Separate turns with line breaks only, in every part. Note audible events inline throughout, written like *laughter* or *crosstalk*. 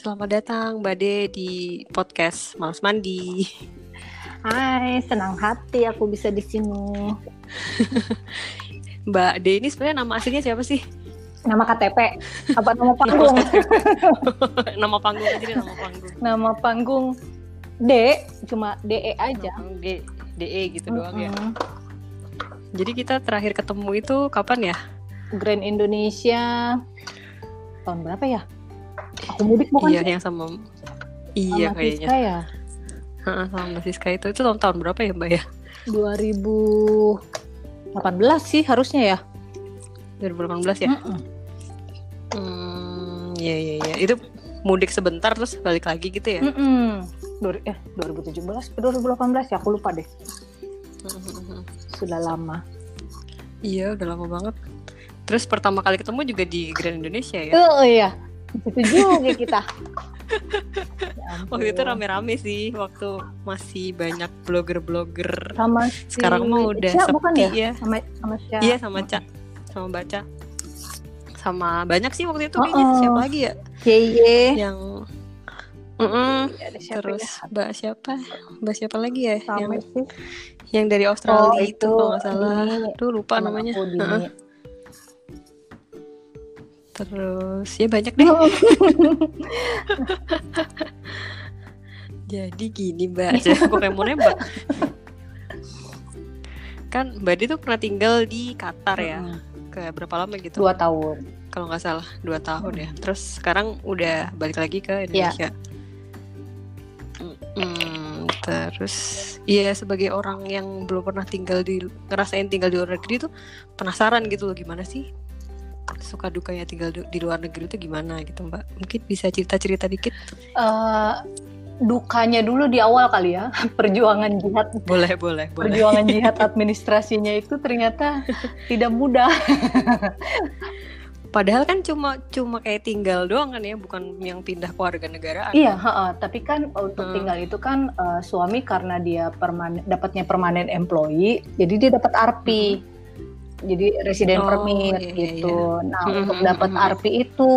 Selamat datang Mbak De di podcast Males Mandi.
Hai, senang hati aku bisa di sini. *laughs*
Mbak De ini sebenarnya nama aslinya siapa sih?
Nama KTP apa nama panggung? *laughs*
nama panggung aja deh, nama panggung.
nama panggung D, cuma DE aja.
D, DE gitu doang ya. Jadi kita terakhir ketemu itu kapan ya?
Grand Indonesia tahun berapa ya? Aku mudik bukan
iya,
sih?
yang sama Iya
Sama
kayaknya.
Siska ya?
Sama Mbak Siska itu. Itu tahun, tahun berapa ya Mbak ya?
2018 sih harusnya ya.
2018 ya?
Mm-mm.
Hmm, iya iya iya. Itu mudik sebentar terus balik lagi gitu ya?
Mm-mm. Dua- eh 2017 atau 2018 ya aku lupa deh. Sudah lama.
Iya, udah lama banget. Terus pertama kali ketemu juga di Grand Indonesia ya?
Oh iya. Itu juga kita. Ya
Waktu itu rame-rame sih, waktu masih banyak blogger-blogger.
sama si
Sekarang mah udah
Cia,
sepi
bukan ya?
ya.
Sama sama Cia.
Iya sama Ca, sama Baca. Sama banyak sih waktu itu
Oh,
kayaknya.
oh.
Siapa lagi ya?
Yeye.
Yang Mm-mm.
Ada siapa
Terus
ya?
Mbak siapa? Mbak siapa lagi ya?
Sama
yang
sih.
yang dari Australia
Oh,
itu,
itu,
kalau nggak salah. Tuh lupa namanya.
aku.
Terus ya banyak deh. *laughs* Jadi gini Mbak, Jadi aku kayak mau nembak. kan Mbak Di tuh pernah tinggal di Qatar ya, kayak berapa lama gitu?
Dua tahun.
Kalau nggak salah dua tahun ya. Terus sekarang udah balik lagi ke
Iya.
Indonesia. Mm, terus iya sebagai orang yang belum pernah tinggal di ngerasain tinggal di luar negeri tuh penasaran gitu loh gimana sih suka dukanya tinggal di, luar negeri itu gimana gitu Mbak? Mungkin bisa cerita-cerita dikit?
Eh, dukanya dulu di awal kali ya. *laughs* Perjuangan jihad
Boleh, boleh, boleh.
perjuangan *laughs* jihad administrasinya itu ternyata tidak mudah. *laughs*
Padahal kan cuma cuma kayak tinggal doang kan ya, bukan yang pindah ke warga negaraan.
Iya, heeh. tapi kan untuk
Hmm.
tinggal itu kan eh, suami karena dia permanen dapatnya permanen employee, jadi dia dapat RP. Jadi resident
Oh,
permit
iya, iya,
gitu. Nah,
Hmm,
untuk
hmm,
dapat
hmm.
RP itu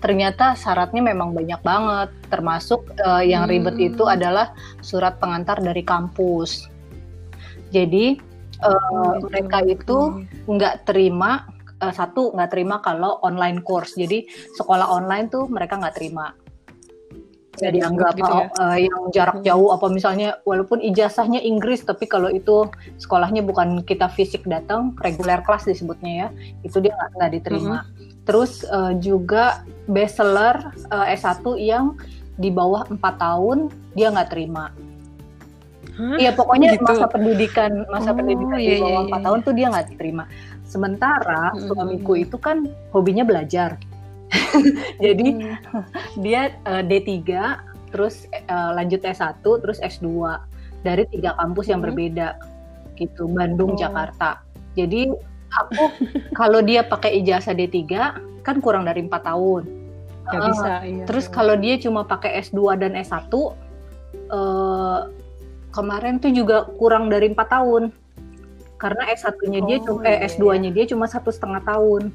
ternyata syaratnya memang banyak banget. Termasuk eh, yang ribet itu adalah surat pengantar dari kampus. Jadi eh,
Oh,
mereka itu nggak terima eh, satu nggak terima kalau online course. Jadi sekolah online tuh mereka nggak terima. Jadi dianggap
gitu ya?
eh, yang jarak
Hmm.
jauh apa misalnya walaupun ijazahnya Inggris tapi kalau itu sekolahnya bukan kita fisik datang reguler kelas disebutnya ya itu dia nggak diterima. Terus eh, juga bestseller eh, S1 yang di bawah empat tahun dia nggak terima. Iya pokoknya
Gitu.
masa pendidikan masa
Oh,
pendidikan
iya,
di bawah
iya,
empat
iya.
tahun tuh dia nggak diterima. Sementara
Hmm.
suamiku itu kan hobinya belajar. *laughs* Jadi
Hmm.
dia eh, D3 terus eh, lanjut S1 terus S2 dari tiga kampus yang
Hmm.
berbeda gitu Bandung
Oh.
Jakarta jadi aku *laughs* kalau dia pakai ijazah D3 kan kurang dari empat tahun
Nggak
Ah,
bisa. Iya.
terus kalau dia cuma pakai S2 dan S1 eh, kemarin tuh juga kurang dari empat tahun karena S1-nya dia
Oh,
cuma eh,
iya,
S2-nya dia cuma satu setengah tahun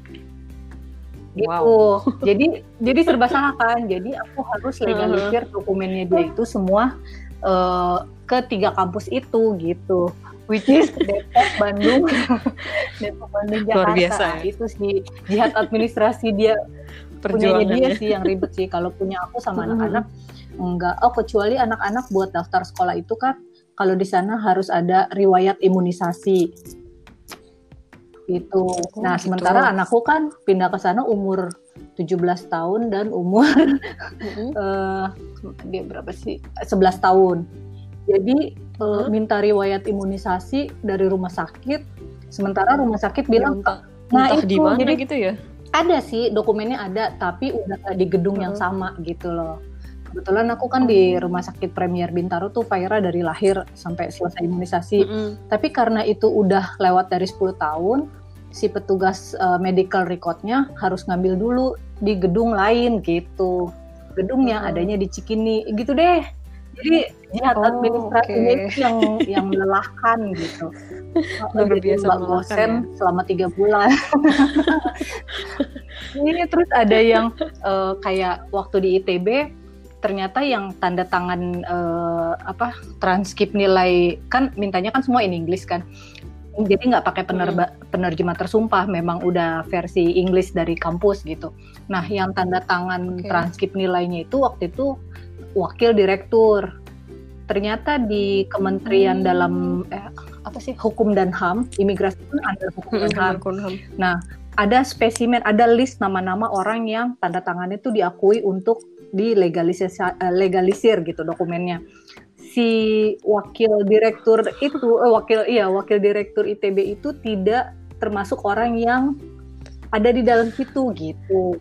gitu.
Wow. *laughs*
jadi jadi serba salah kan? Jadi aku harus legalisir dokumennya dia itu semua eh, ke tiga kampus itu gitu. Which is *laughs* Depok Bandung. *laughs* Depok Bandung
Luar
Jakarta.
biasa ya.
itu sih. Jihad administrasi dia. Punyanya dia sih yang ribet sih. Kalau punya aku sama anak-anak enggak. Oh kecuali anak-anak buat daftar sekolah itu kan kalau di sana harus ada riwayat imunisasi itu. nah,
gitu.
sementara anakku kan pindah ke sana umur 17 tahun dan umur
Mm-mm. *laughs*
eh dia berapa sih? 11 tahun. Jadi eh,
Hmm.
minta riwayat imunisasi dari rumah sakit. Sementara rumah sakit bilang
entah,
Nah,
di
itu,
mana
jadi-
gitu ya.
ada sih dokumennya ada, tapi udah di gedung yang
Hmm.
sama gitu loh. Kebetulan aku kan di
Oh.
rumah sakit Premier Bintaro tuh Faira dari lahir sampai selesai imunisasi.
Mm-mm.
Tapi karena itu udah lewat dari 10 tahun, si petugas eh, medical recordnya harus ngambil dulu di gedung lain gitu. Gedung yang
Hmm.
adanya di Cikini gitu deh. Jadi jihad
Oh,
administrasinya
oke.
itu yang yang melelahkan gitu. *laughs*
Luar biasa
Mbak Gosen
ya.
selama tiga bulan. *laughs* Ini terus ada yang eh, kayak waktu di ITB ternyata yang tanda tangan uh, apa transkrip nilai kan mintanya kan semua in English kan jadi nggak pakai penerba, hmm. penerjemah tersumpah memang udah versi Inggris dari kampus gitu nah yang tanda tangan okay. transkrip nilainya itu waktu itu wakil direktur ternyata di Kementerian hmm. dalam eh, apa sih hukum dan ham imigrasi pun ada hukum dan ham. Nah ada spesimen ada list nama-nama orang yang tanda tangannya itu diakui untuk dilegalisir eh, legalisir gitu dokumennya si wakil direktur itu eh, wakil iya wakil direktur ITB itu tidak termasuk orang yang ada di dalam situ gitu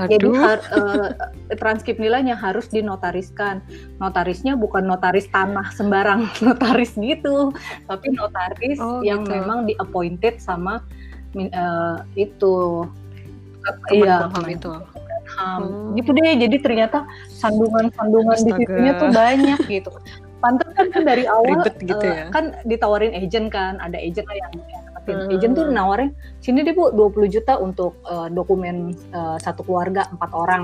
Aduh. Jadi har, uh, transkrip nilainya harus dinotariskan. Notarisnya bukan notaris tanah sembarang *laughs* notaris gitu, tapi notaris oh, yang gitu. memang di appointed sama uh, itu. Iya, itu ham hmm. gitu deh jadi ternyata sandungan-sandungan di situnya tuh banyak gitu. Pantas kan, kan dari *laughs* awal gitu uh, ya. kan ditawarin agent kan ada agent yang, yang hmm. agent tuh nawarin sini deh bu 20 juta untuk uh, dokumen uh, satu keluarga empat orang.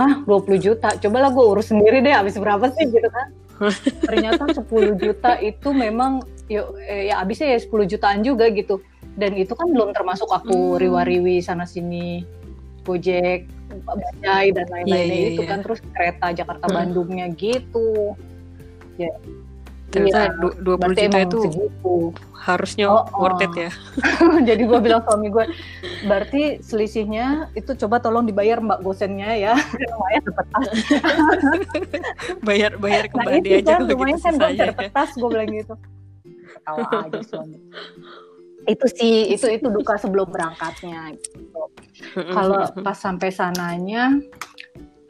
Hah 20 juta? Coba lah gue urus sendiri deh habis berapa sih? Gitu kan. *laughs* Ternyata 10 juta itu memang ya, ya habisnya ya 10 jutaan juga gitu. Dan itu kan belum termasuk aku hmm. riwa-riwi sana sini Gojek Bajai dan lain-lainnya yeah, yeah, itu yeah. kan terus kereta Jakarta hmm. Bandungnya gitu. Ya.
Ternyata iya, dua puluh juta itu segitu. harusnya oh, oh. worth it ya. *laughs*
Jadi gue bilang suami gue berarti selisihnya itu coba tolong dibayar mbak gosennya ya. Lumayan dapat tas *laughs*
bayar bayar ke nah,
aja kan, lumayan kan gue dapat tas gue bilang gitu. Ketawa aja suami itu sih itu itu duka sebelum berangkatnya gitu. Kalau pas sampai sananya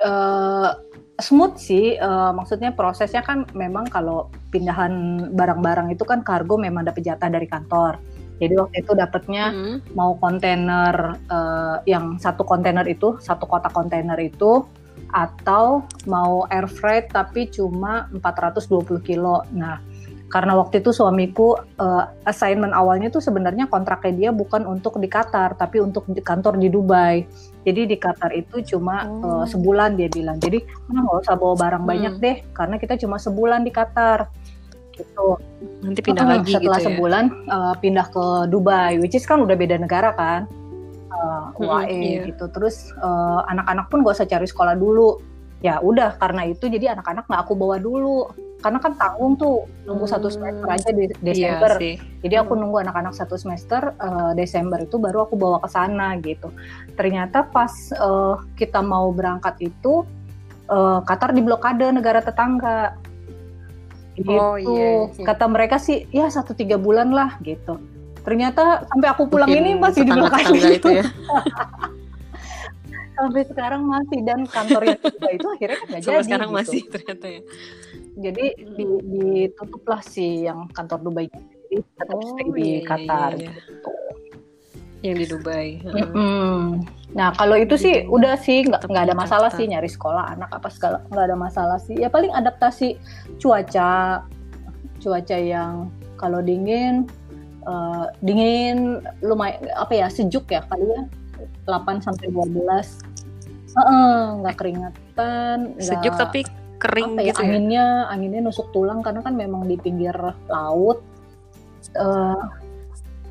uh, smooth sih, uh, maksudnya prosesnya kan memang kalau pindahan barang-barang itu kan kargo memang dapat jatah dari kantor. Jadi waktu itu dapatnya mm. mau kontainer uh, yang satu kontainer itu satu kotak kontainer itu atau mau air freight tapi cuma 420 kilo. Nah karena waktu itu suamiku uh, assignment awalnya tuh sebenarnya kontraknya dia bukan untuk di Qatar tapi untuk di kantor di Dubai jadi di Qatar itu cuma oh. uh, sebulan dia bilang jadi nggak usah bawa barang hmm. banyak deh karena kita cuma sebulan di Qatar gitu
nanti pindah uh, lagi
setelah
gitu
ya? sebulan uh, pindah ke Dubai which is kan udah beda negara kan uh, UAE hmm, iya. gitu terus anak-anak uh, pun gak usah cari sekolah dulu ya udah karena itu jadi anak-anak nggak aku bawa dulu karena kan tanggung tuh nunggu hmm, satu semester aja di iya Desember. Iya Jadi aku nunggu anak-anak satu semester uh, Desember itu baru aku bawa ke sana gitu. Ternyata pas uh, kita mau berangkat itu uh, Qatar diblokade negara tetangga. Gitu. Oh iya, iya. Kata mereka sih ya satu tiga bulan lah gitu. Ternyata sampai aku pulang Mungkin ini masih diblokade gitu. Ya. *laughs* sampai sekarang masih dan kantor yang *laughs* itu akhirnya kan nggak jadi.
sekarang gitu. masih ternyata ya
jadi di, ditutuplah si yang kantor Dubai jadi tetap oh, stay di iya, Qatar iya, iya. gitu.
Yang di Dubai
mm -hmm. nah kalau itu sih udah sih nggak nggak ada masalah sih nyari sekolah anak apa segala nggak ada masalah sih. Ya paling adaptasi cuaca cuaca yang kalau dingin uh, dingin lumayan apa ya sejuk ya kali ya. 8 sampai 12 nggak uh, keringetan
sejuk tapi kering
apa ya, gitu ya? anginnya anginnya nusuk tulang karena kan memang di pinggir laut uh,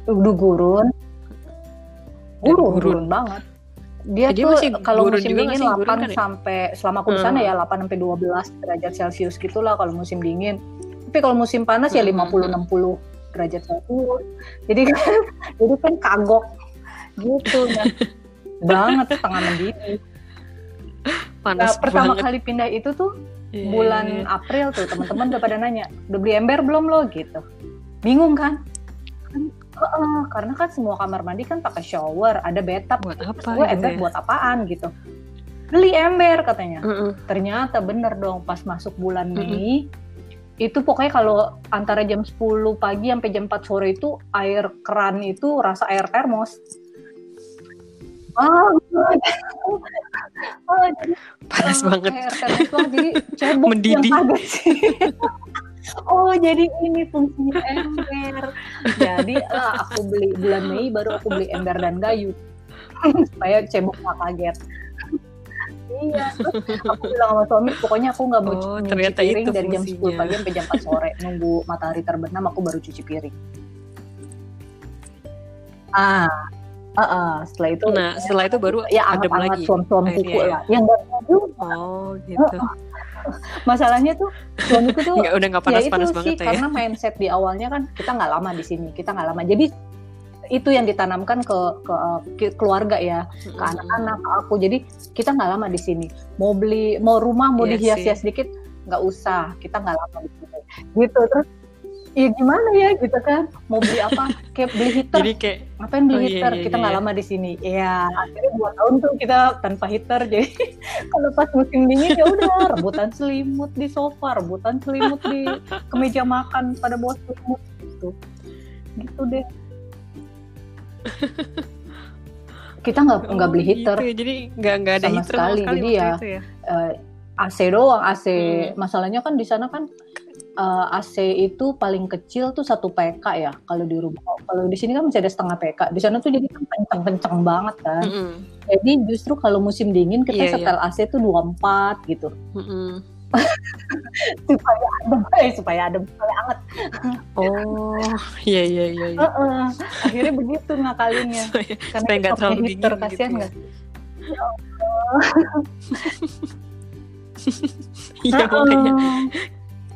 gurun gurun gurun banget dia Jadi tuh kalau musim dingin 8 kan ya? sampai selama aku di sana hmm. ya 8 sampai 12 derajat celcius gitulah kalau musim dingin tapi kalau musim panas ya 50 hmm. 60 derajat celcius jadi kan *laughs* jadi kan kagok gitu ya. *laughs* banget setengah mendidih Panas nah, pertama kali pindah itu tuh yeah. bulan iya. April tuh teman-teman udah pada nanya udah beli ember belum lo gitu bingung kan uh, uh, karena kan semua kamar mandi kan pakai shower ada bathtub
buat apa
gue gitu ember ya? buat apaan gitu beli ember katanya uh -uh. ternyata bener dong pas masuk bulan uh -uh. Mei itu pokoknya kalau antara jam 10 pagi sampai jam 4 sore itu air keran itu rasa air termos
Oh, *laughs* oh jadi, panas oh, banget.
Kayak jadi cebok Mendidih. yang sih. *laughs* oh jadi ini fungsinya ember. Jadi uh, aku beli bulan Mei baru aku beli ember dan gayu *laughs* supaya cebok nggak kaget. iya terus aku bilang sama suami pokoknya aku nggak mau
Oh, ternyata
piring dari jam 10
fungsinya.
pagi sampai jam 4 sore nunggu matahari terbenam aku baru cuci piring ah ah, ah, setelah itu
Nah, setelah itu baru
ya
adem lagi.
suam-suam kuku
ya.
lah yang juga
Oh, gitu.
masalahnya tuh suamiku tuh
Nggak, *laughs* udah nggak
ya itu
panas-panas
sih
banget ya.
karena mindset di awalnya kan kita nggak lama di sini kita nggak lama jadi itu yang ditanamkan ke ke, ke keluarga ya ke
Mm-mm.
anak-anak ke aku jadi kita nggak lama di sini mau beli mau rumah mau
Iya
dihias-hias sedikit nggak usah kita nggak lama di sini gitu terus ya gimana ya? Gitu kan. Mau beli apa? *laughs* Kayak beli heater.
Jadi kayak
ngapain beli
Oh, iya,
heater?
iya,
kita
iya,
nggak
iya.
lama di sini. Ya akhirnya dua tahun tuh kita tanpa heater. Jadi *laughs* kalau pas musim dingin ya udah rebutan selimut di sofa rebutan selimut di kemeja makan pada bawa selimut gitu. Gitu deh. *laughs* Kita nggak nggak
oh,
beli heater.
gitu. Jadi nggak nggak ada
Sama
heater
sekali.
sama sekali
Jadi ya,
ya.
Eh, AC doang AC
Hmm.
masalahnya kan di sana kan eh, AC itu paling kecil tuh satu PK ya kalau di rumah kalau di sini kan masih ada setengah PK di sana tuh jadi kan kenceng-kenceng banget kan
Mm-mm.
jadi justru kalau musim dingin kita
Iya, iya.
setel AC tuh 24 gitu
Mm-mm. *laughs*
supaya adem eh, supaya adem supaya anget
Oh, iya iya iya. iya.
Heeh. akhirnya begitu ngakalinnya *laughs* karena
supaya nggak
kita
terlalu dingin gitu.
kasihan
ya.
nggak
Iya *laughs*
Heeh.
makanya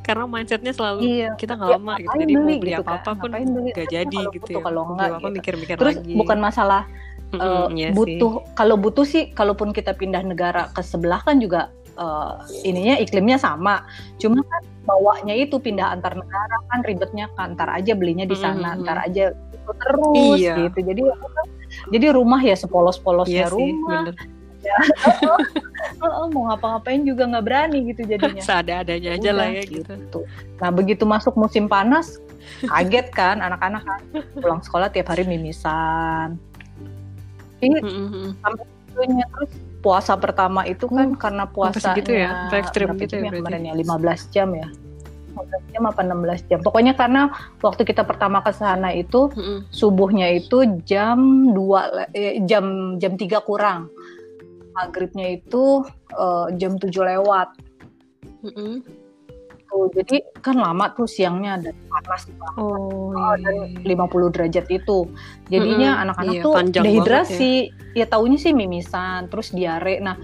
karena mindsetnya selalu
iya
kita nggak
Ya,
lama gitu
ngapain
jadi mau
beli
beli
gitu
apa apa
kan,
pun
beli?
nggak
Tapi
jadi
kalau
gitu ya
kalau
beli apa
gitu.
mikir-mikir
terus
lagi
bukan masalah
Mm-mm,
eh,
iya sih.
butuh kalau butuh sih kalaupun kita pindah negara ke sebelah kan juga eh, ininya iklimnya sama cuma kan bawanya itu pindah antar negara kan ribetnya kan antar aja belinya di sana
Mhm.
antar aja itu terus
Iya.
gitu jadi kan- jadi rumah ya sepolos-polosnya
iya sih
rumah
bener
Heeh, mau ngapa-ngapain juga nggak berani gitu jadinya
seada-adanya aja lah ya gitu
gitu. Nah begitu masuk musim panas, kaget kan anak-anak kan pulang sekolah tiap hari mimisan. Ini itunya terus puasa pertama itu kan karena puasa
segitu ya? Sampai ekstrim gitu ya berarti?
kemarin ya 15 jam ya. 15 jam apa 16 jam. Pokoknya karena waktu kita pertama ke sana itu
Mm-mm.
subuhnya itu jam 2 eh, jam jam 3 kurang. Maghribnya itu eh, jam 7 lewat.
Mm-mm.
Tuh, jadi kan lama tuh siangnya dan panas banget.
oh
Oh,
iya,
dan
iya.
50 derajat itu. Jadinya anak-anak
iya,
tuh dehidrasi. Ya. taunya sih mimisan, terus diare. Nah,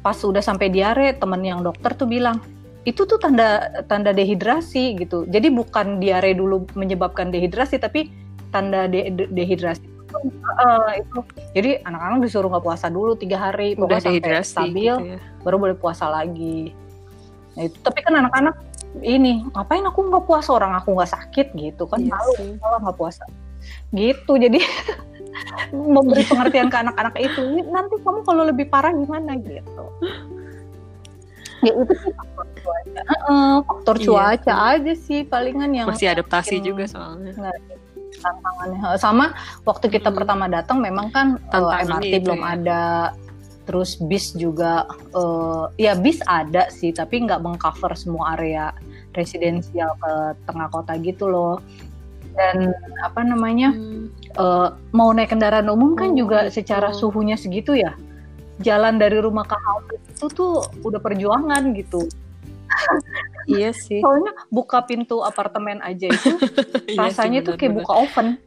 pas udah sampai diare, temen yang dokter tuh bilang, itu tuh tanda tanda dehidrasi gitu. Jadi bukan diare dulu menyebabkan dehidrasi, tapi tanda de- de- dehidrasi Eh, itu. Jadi anak-anak disuruh nggak puasa dulu tiga hari,
udah dehidrasi
stabil,
gitu ya.
baru boleh puasa lagi. Nah, itu. Tapi kan anak-anak ini ngapain aku nggak puasa orang aku nggak sakit gitu kan
Iya
malu kalau nggak puasa gitu jadi *laughs* memberi pengertian ke anak-anak itu nanti kamu kalau lebih parah gimana gitu ya itu sih faktor cuaca Heeh, faktor
Iya.
cuaca aja sih palingan yang
masih adaptasi juga soalnya
tantangannya Heeh, sama waktu kita
Mm.
pertama datang memang kan eh,
Tantangannya
MRT
itu
belum
ya.
ada terus bis juga eh, ya bis ada sih tapi nggak mengcover semua area residensial ke tengah kota gitu loh dan apa namanya
Hmm.
eh, mau naik kendaraan umum kan
Oh,
juga
gitu.
secara suhunya segitu ya jalan dari rumah ke halte itu tuh udah perjuangan gitu *laughs*
iya sih
soalnya buka pintu apartemen aja itu *laughs*
Iya sih,
rasanya tuh kayak buka oven.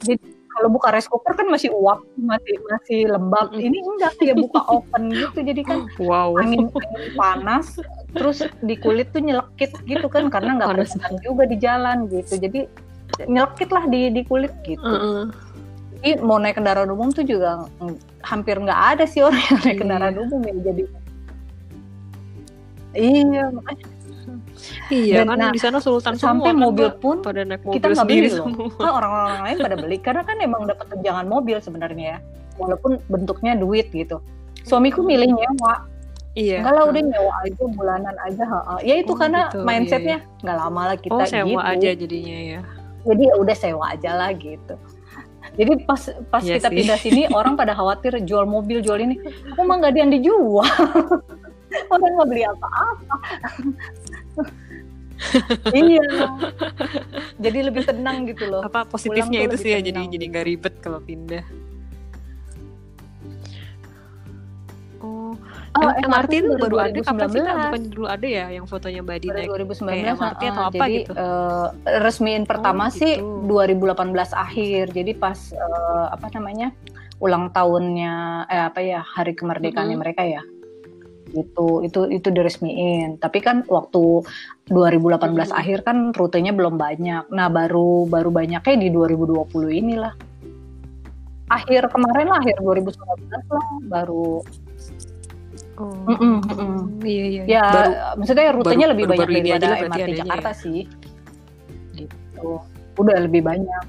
Jadi kalau buka rice cooker kan masih uap, masih masih lembab. Ini enggak kayak buka *laughs* oven gitu. Jadi kan
wow
angin, angin panas, terus di kulit tuh nyelekit gitu kan karena nggak
Panas.
juga di jalan gitu. Jadi nyelekit lah di di kulit gitu.
Heeh.
Jadi mau naik kendaraan umum tuh juga mm, hampir nggak ada sih orang yang naik
Iya.
kendaraan umum ya jadi. Iya, makanya
iya
Dan,
kan
nah,
di sana sultan
sampai
semua kan,
mobil pun
pada naik mobil
kita nggak beli loh.
semua
Kan orang-orang lain pada beli karena kan emang dapat tunjangan mobil sebenarnya ya. Walaupun bentuknya duit gitu. Suamiku milih nyewa.
iya
Enggak lah udah nyewa aja bulanan aja. ha-ha. Ya itu
Oh,
karena
gitu, iya,
mindsetnya nggak lama lah kita
oh sewa
gitu.
aja jadinya ya
Jadi ya udah sewa aja lah gitu. Jadi pas pas
Iya
kita
sih.
pindah sini orang pada khawatir jual mobil jual ini. Aku mah nggak ada yang dijual. *laughs* orang nggak beli apa-apa. iya. Jadi lebih tenang gitu loh.
apa positifnya itu sih ya jadi
tenang.
jadi nggak ribet kalau pindah oh
Oh,
MRT itu baru ada
2019.
kapan sih bukan dulu ada ya yang fotonya Mbak Di
Baru
naik
2019
kayak MRT atau
uh,
apa
jadi
gitu?
eh, resmiin pertama
Oh,
sih
gitu.
2018 akhir jadi pas eh, apa namanya ulang tahunnya eh apa ya hari kemerdekaannya
Mm-mm.
mereka ya gitu itu itu diresmiin. Tapi kan waktu 2018
Mm-mm.
akhir kan rutenya belum banyak. Nah baru baru banyaknya di 2020 inilah. Akhir kemarin lah akhir 2019 lah baru.
Oh,
Mm-mm, mm-mm.
iya iya.
ya
Baru
maksudnya rutenya
baru-
lebih
baru-baru
banyak
aja
daripada MRT
adanya
Jakarta sih. Gitu. Udah lebih banyak.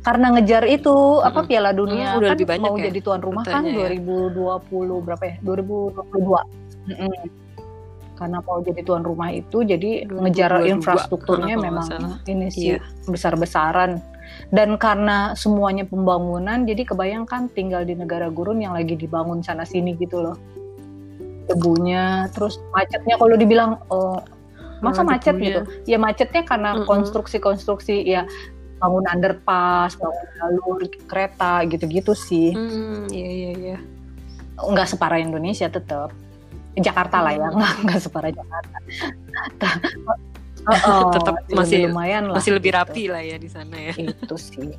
Karena ngejar itu apa
Mm-mm.
Piala Dunia.
Hmm, udah
kan
lebih banyak
mau
ya
jadi tuan rumah kan
rutenya ya.
2020 berapa ya? 2022 Mm-mm. karena mau jadi tuan rumah itu jadi
2022,
ngejar infrastrukturnya memang ini sih
Iya.
besar-besaran dan karena semuanya pembangunan jadi kebayangkan tinggal di negara gurun yang lagi dibangun sana sini gitu loh debunya terus macetnya kalau dibilang oh masa macet
debunya.
gitu ya macetnya karena
Mm-mm.
konstruksi-konstruksi ya bangun underpass bangun jalur kereta gitu-gitu sih
Hmm, iya iya iya.
nggak separah Indonesia tetap Jakarta lah ya nggak nggak separah Jakarta Oh, oh, *laughs*
Tetap masih-
lumayan lah
Masih lebih
gitu.
rapi lah ya di sana ya.
itu sih *laughs*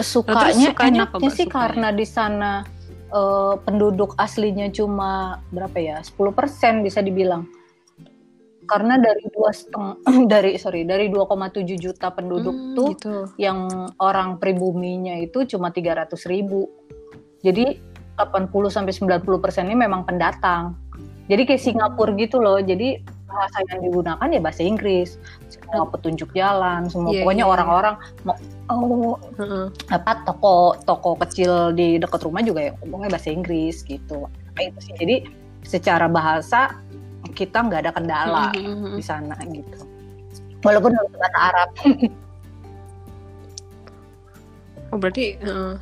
sukanya
Nah, sukanya
enaknya sih
sukanya?
karena di sana eh, penduduk aslinya cuma berapa ya 10% bisa dibilang karena dari dua setengah *clears throat* dari sorry dari 2,7 juta penduduk
Hmm,
tuh
gitu.
yang orang pribuminya itu cuma 300 ribu jadi 80 sampai 90 persennya memang pendatang. Jadi kayak Singapura gitu loh. Jadi bahasa yang digunakan ya bahasa Inggris. Semua petunjuk jalan semua
Iya,
pokoknya
iya,
orang-orang mau oh,
Heeh.
apa toko toko kecil di dekat rumah juga ya ngomongnya bahasa Inggris gitu. Kayak itu sih. Jadi secara bahasa kita nggak ada kendala
Mm-mm.
di sana gitu. Walaupun bahasa Arab. *laughs*
Oh berarti heeh.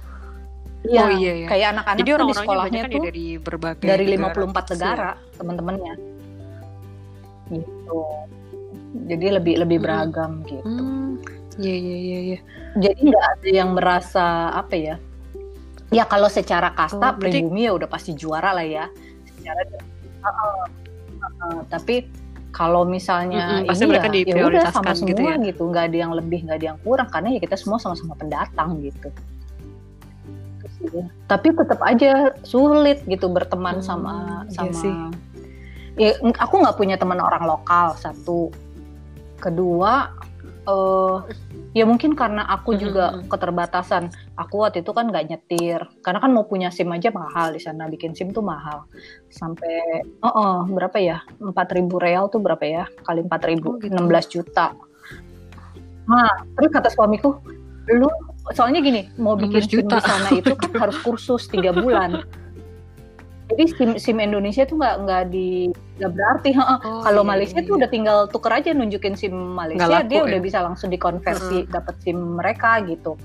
Iya,
Oh iya ya.
kayak anak-anak
Jadi
tuh di sekolahnya
kan ya
tuh
dari berbagai
dari
negara
54
gitu
negara teman-temannya gitu jadi lebih lebih beragam
ya.
gitu
Hmm. Iya iya iya iya.
jadi nggak ada yang merasa apa ya ya kalau secara kasta
Oh, berarti-
pribumi ya udah pasti juara lah ya secara Heeh, heeh. tapi kalau misalnya
Mm-mm, pasti
ini
mereka
ya, ya udah sama semua
gitu ya.
gitu nggak ada yang lebih nggak ada yang kurang karena ya kita semua sama-sama pendatang gitu Gitu. Tapi tetap aja sulit gitu berteman
Hmm,
sama
iya
sama
sih.
ya aku nggak punya teman orang lokal satu. Kedua eh ya mungkin karena aku
Hmm,
juga
hmm, hmm.
keterbatasan. Aku waktu itu kan nggak nyetir. Karena kan mau punya sim aja mahal di sana. Bikin sim tuh mahal. Sampai oh, oh, berapa ya? 4000 real tuh berapa ya? Kali 4000
Oh, gitu.
16 juta. Nah terus kata suamiku lu soalnya gini mau
16
bikin sim di sana itu kan *laughs* harus kursus tiga bulan jadi sim sim Indonesia tuh nggak nggak di nggak berarti heeh.
Oh,
kalau
iya,
Malaysia
iya,
tuh
iya.
udah tinggal tuker aja nunjukin sim Malaysia
laku
dia
ya?
udah bisa langsung dikonversi dapat sim mereka gitu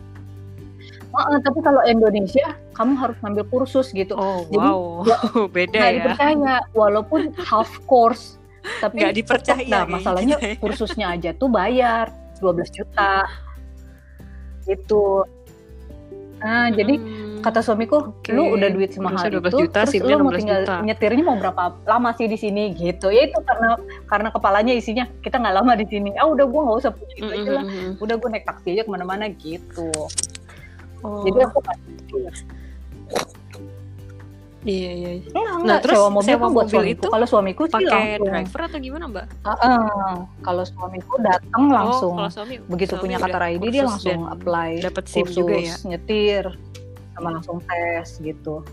Heeh, tapi kalau Indonesia kamu harus ngambil kursus gitu
Oh
Jadi,
wow, *laughs* beda
nggak
ya.
dipercaya walaupun half course *laughs* tapi
Nggak dipercaya
nah masalahnya
gitu ya.
kursusnya aja tuh bayar 12 juta gitu. Nah jadi
Hmm,
kata suamiku
Oke,
lu udah duit semahal
kursusnya 12
itu
juta,
terus lu mau
16
tinggal
juta.
nyetirnya mau berapa lama sih di sini? Gitu. Ya itu karena karena kepalanya isinya kita nggak lama di sini. Ah udah gua nggak usah punya itu
mm,
aja lah.
mm, mm, mm.
udah gue naik taksi aja ke mana-mana gitu.
Oh,
jadi aku
iya iya. iya.
enggak,
Nah,
enggak,
terus
sewa mobil
sewa
buat
mobil
suamiku
itu
kalau suamiku sih
Pakai
langsung
driver atau gimana mbak?
Heeh. kalau suamiku datang langsung
Oh, kalau suami
begitu
suami
punya kata ID dia langsung apply
dapat SIM
kursus
juga ya.
nyetir sama langsung tes gitu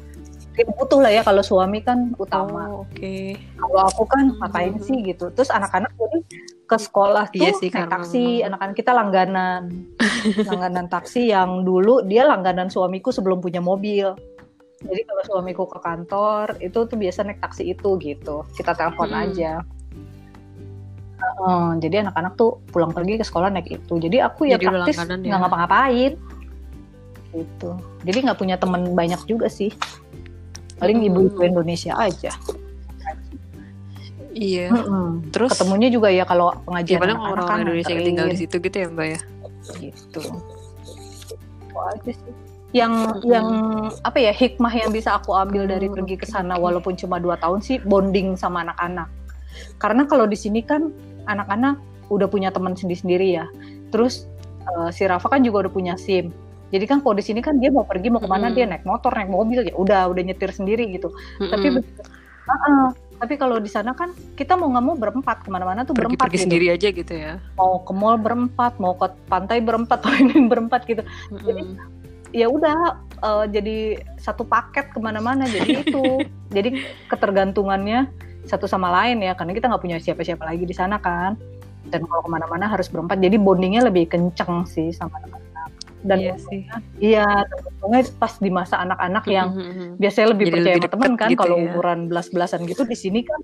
Dia butuh lah ya kalau suami kan utama
Oh, oke.
kalau aku kan
Hmm.
ngapain sih gitu terus anak-anak jadi ke sekolah tuh
Iya sih,
naik
karena
taksi anak-anak kita langganan *laughs* langganan taksi yang dulu dia langganan suamiku sebelum punya mobil jadi kalau suamiku ke kantor itu tuh biasa naik taksi itu gitu kita telepon
Hmm.
aja Heeh, jadi anak-anak tuh pulang pergi ke sekolah naik itu jadi aku ya
Jadi
praktis
langganan ya.
nggak ngapa-ngapain gitu jadi nggak punya temen banyak juga sih paling
Hmm.
ibu-ibu Indonesia aja
Iya.
Mm-mm.
Terus
ketemunya juga ya kalau
ya
pengajian
paling
anak-anak
orang
kan
Indonesia yang tinggal di situ gitu ya mbak ya.
gitu itu aja sih yang
Mm-mm.
yang apa ya hikmah yang bisa aku ambil dari pergi ke sana walaupun cuma dua tahun sih bonding sama anak-anak karena kalau di sini kan anak-anak udah punya teman sendiri-sendiri ya terus eh, si Rafa kan juga udah punya SIM jadi kan kalau di sini kan dia mau pergi mau ke mana
Mm-mm.
dia naik motor naik mobil ya udah udah nyetir sendiri gitu tapi begitu- Ah, ah. tapi kalau di sana kan kita mau nggak mau berempat ke mana-mana tuh berempat
pergi-pergi
gitu
sendiri aja gitu ya.
mau ke mall berempat mau ke pantai berempat *laughs* mau ini berempat gitu
Mm-mm.
Ya udah eh, jadi satu paket ke mana-mana jadi *laughs* itu. Jadi ketergantungannya satu sama lain ya karena kita nggak punya siapa-siapa lagi di sana kan. Dan kalau ke mana-mana harus berempat jadi bondingnya lebih kenceng sih sama anak-anak. Dan
Iya sih.
iya untungnya pas di masa anak-anak yang biasanya lebih
Jadi
percaya
lebih
sama teman kan
gitu
kalau
ya.
umuran belas-belasan gitu di sini kan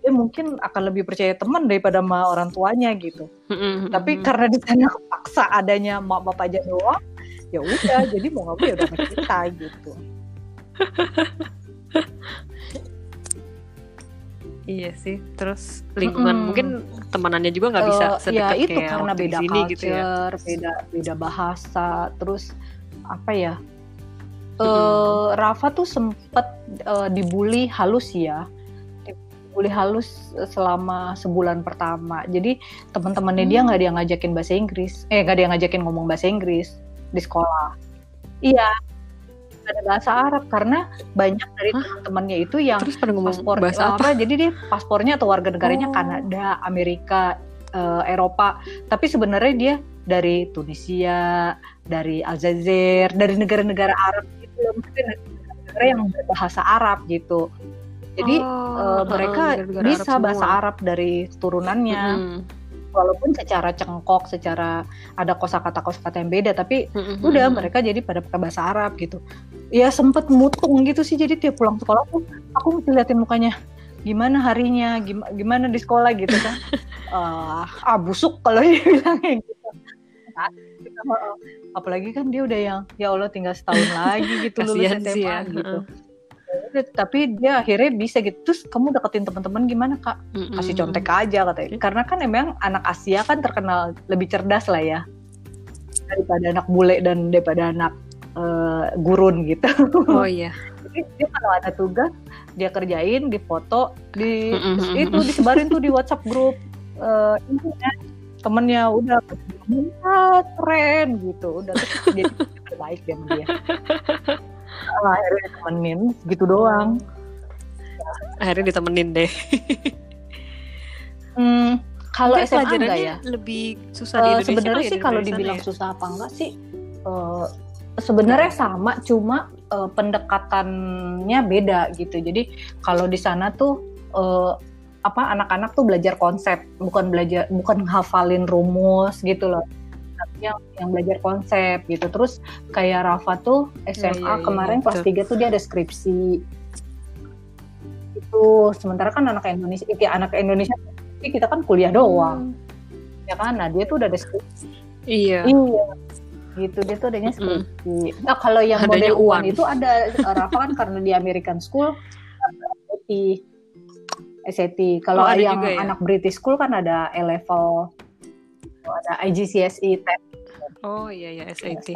dia mungkin akan lebih percaya teman daripada sama orang tuanya gitu. Tapi karena di sana paksa adanya mak bapak aja doang ya udah jadi mau nggak mau ya udah sama kita gitu
Iya sih. Terus lingkungan
Mm-mm.
mungkin temanannya juga nggak bisa
ya
sedekat
itu
kayak
karena
waktu di
beda
sini
culture
gitu ya.
beda beda bahasa terus apa ya eh
Mm-mm.
Rafa tuh sempet eh, dibully halus ya dibully halus selama sebulan pertama jadi teman-temannya dia
Hmm.
nggak dia ngajakin bahasa Inggris eh nggak dia ngajakin ngomong bahasa Inggris di sekolah iya ada bahasa Arab karena banyak dari teman-temannya itu yang
Terus pada ngomong
paspor
bahasa apa?
jadi dia paspornya atau warga negaranya
Oh.
Kanada Amerika eh, Eropa tapi sebenarnya dia dari Tunisia dari Aljazair dari negara-negara Arab gitu loh maksudnya negara yang berbahasa Arab gitu jadi
Oh,
eh,
heeh,
mereka
negara-negara
bisa
Arab
bahasa
semua.
Arab dari turunannya
Mm-mm.
Walaupun secara cengkok secara ada kosakata kosakata yang beda tapi
Mm-mm.
udah mereka jadi pada pakai bahasa Arab gitu. Ya sempet mutung gitu sih jadi tiap pulang sekolah tuh aku mesti liatin mukanya gimana harinya? Gimana, gimana di sekolah? gitu kan. Ah *laughs* ah busuk kalau dia *laughs* bilangnya gitu. Apalagi kan dia udah yang ya Allah tinggal setahun lagi gitu lulus SMA
ya.
gitu tapi dia akhirnya bisa gitu. Terus kamu deketin teman-teman gimana kak? Kasih contek aja katanya. Karena kan emang anak Asia kan terkenal lebih cerdas lah ya. Daripada anak bule dan daripada anak eh, gurun gitu.
Oh iya. *laughs*
jadi dia kalau ada tugas dia kerjain difoto di
mm-mm.
itu disebarin tuh di WhatsApp grup eh, ini ya, temennya udah "Ah, keren gitu. Udah terus dia *laughs* baik dia Ah, akhirnya temenin gitu doang.
Akhirnya ditemenin deh.
Hmm, kalau SMA enggak ya?
lebih susah di
Eh,
Indonesia
sebenarnya
ya
sih kalau dibilang
ya?
susah apa enggak sih? Eh, sebenarnya sama cuma eh, pendekatannya beda gitu. Jadi kalau di sana tuh eh, apa anak-anak tuh belajar konsep bukan belajar bukan hafalin rumus gitu loh tapi yang yang belajar konsep gitu. Terus kayak Rafa tuh SMA
iya, iya,
kemarin
iya,
kelas 3 tuh dia ada skripsi. Itu sementara kan anak Indonesia ya anak Indonesia kita kan kuliah doang. Ya kan? Nah dia tuh udah ada skripsi.
Iya.
iya. Gitu dia tuh adanya skripsi. Nah kalau yang
Adanya
model uan
uan.
itu ada Rafa kan karena di American School SAT SAT kalau
Oh,
yang
ya?
anak British School kan ada A level ada IGCSE test.
Oh iya iya SAT.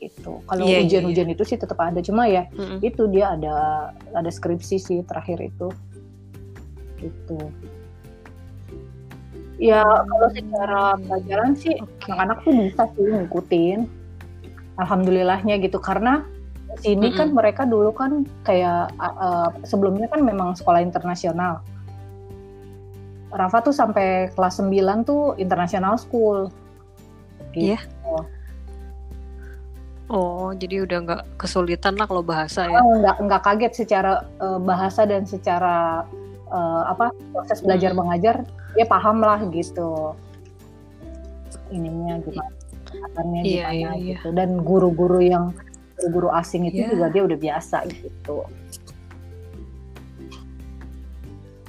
gitu. Kalau
Iya, iya,
ujian-ujian itu sih tetap ada cuma ya
Mm-mm.
itu dia ada ada skripsi sih terakhir itu. Gitu. Ya kalau secara pelajaran sih anak-anak tuh bisa sih ngikutin. Alhamdulillahnya gitu karena sini kan
Mm-mm.
mereka dulu kan kayak uh, sebelumnya kan memang sekolah internasional Rafa tuh sampai kelas 9 tuh international school gitu.
Iya. Oh jadi udah nggak kesulitan lah kalau bahasa ya.
Oh, nggak nggak kaget secara uh, bahasa dan secara uh, apa proses belajar
Mm.
mengajar dia paham lah gitu ininya gimana pendekatannya
Iya,
gimana
iya, iya.
gitu dan guru-guru yang guru-guru asing itu
Iya.
juga dia udah biasa gitu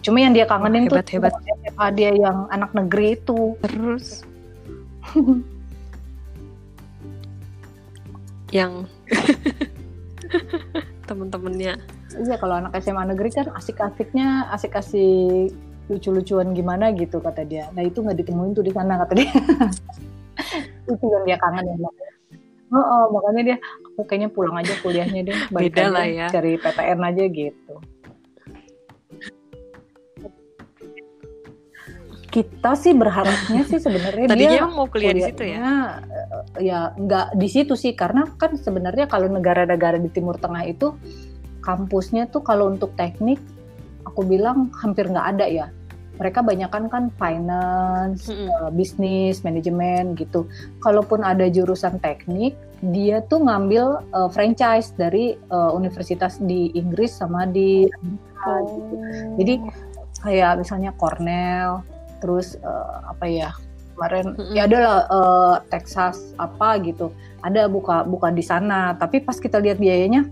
cuma yang dia kangenin
Wah,
tuh
hebat,
SMA dia yang anak negeri itu
Terus *laughs* yang *laughs* temen-temennya
Iya kalau anak SMA negeri kan asik-asiknya asik-asik lucu-lucuan gimana gitu kata dia. Nah itu nggak ditemuin tuh di sana kata dia. *laughs* itu yang dia kangen ya. Oh, oh, makanya dia aku kayaknya pulang aja kuliahnya deh
balik beda lah ya
cari PTN aja gitu kita sih berharapnya sih sebenarnya
dia mau kuliah di situ ya
eh, ya nggak di situ sih karena kan sebenarnya kalau negara-negara di Timur Tengah itu kampusnya tuh kalau untuk teknik aku bilang hampir nggak ada ya mereka banyakkan kan finance, mm -hmm. uh, bisnis, manajemen gitu. Kalaupun ada jurusan teknik, dia tuh ngambil uh, franchise dari uh, universitas di Inggris sama di Amerika oh. gitu. Jadi kayak misalnya Cornell, terus uh, apa ya kemarin mm-hmm. ya adalah uh, Texas apa gitu. Ada buka buka di sana tapi pas kita lihat biayanya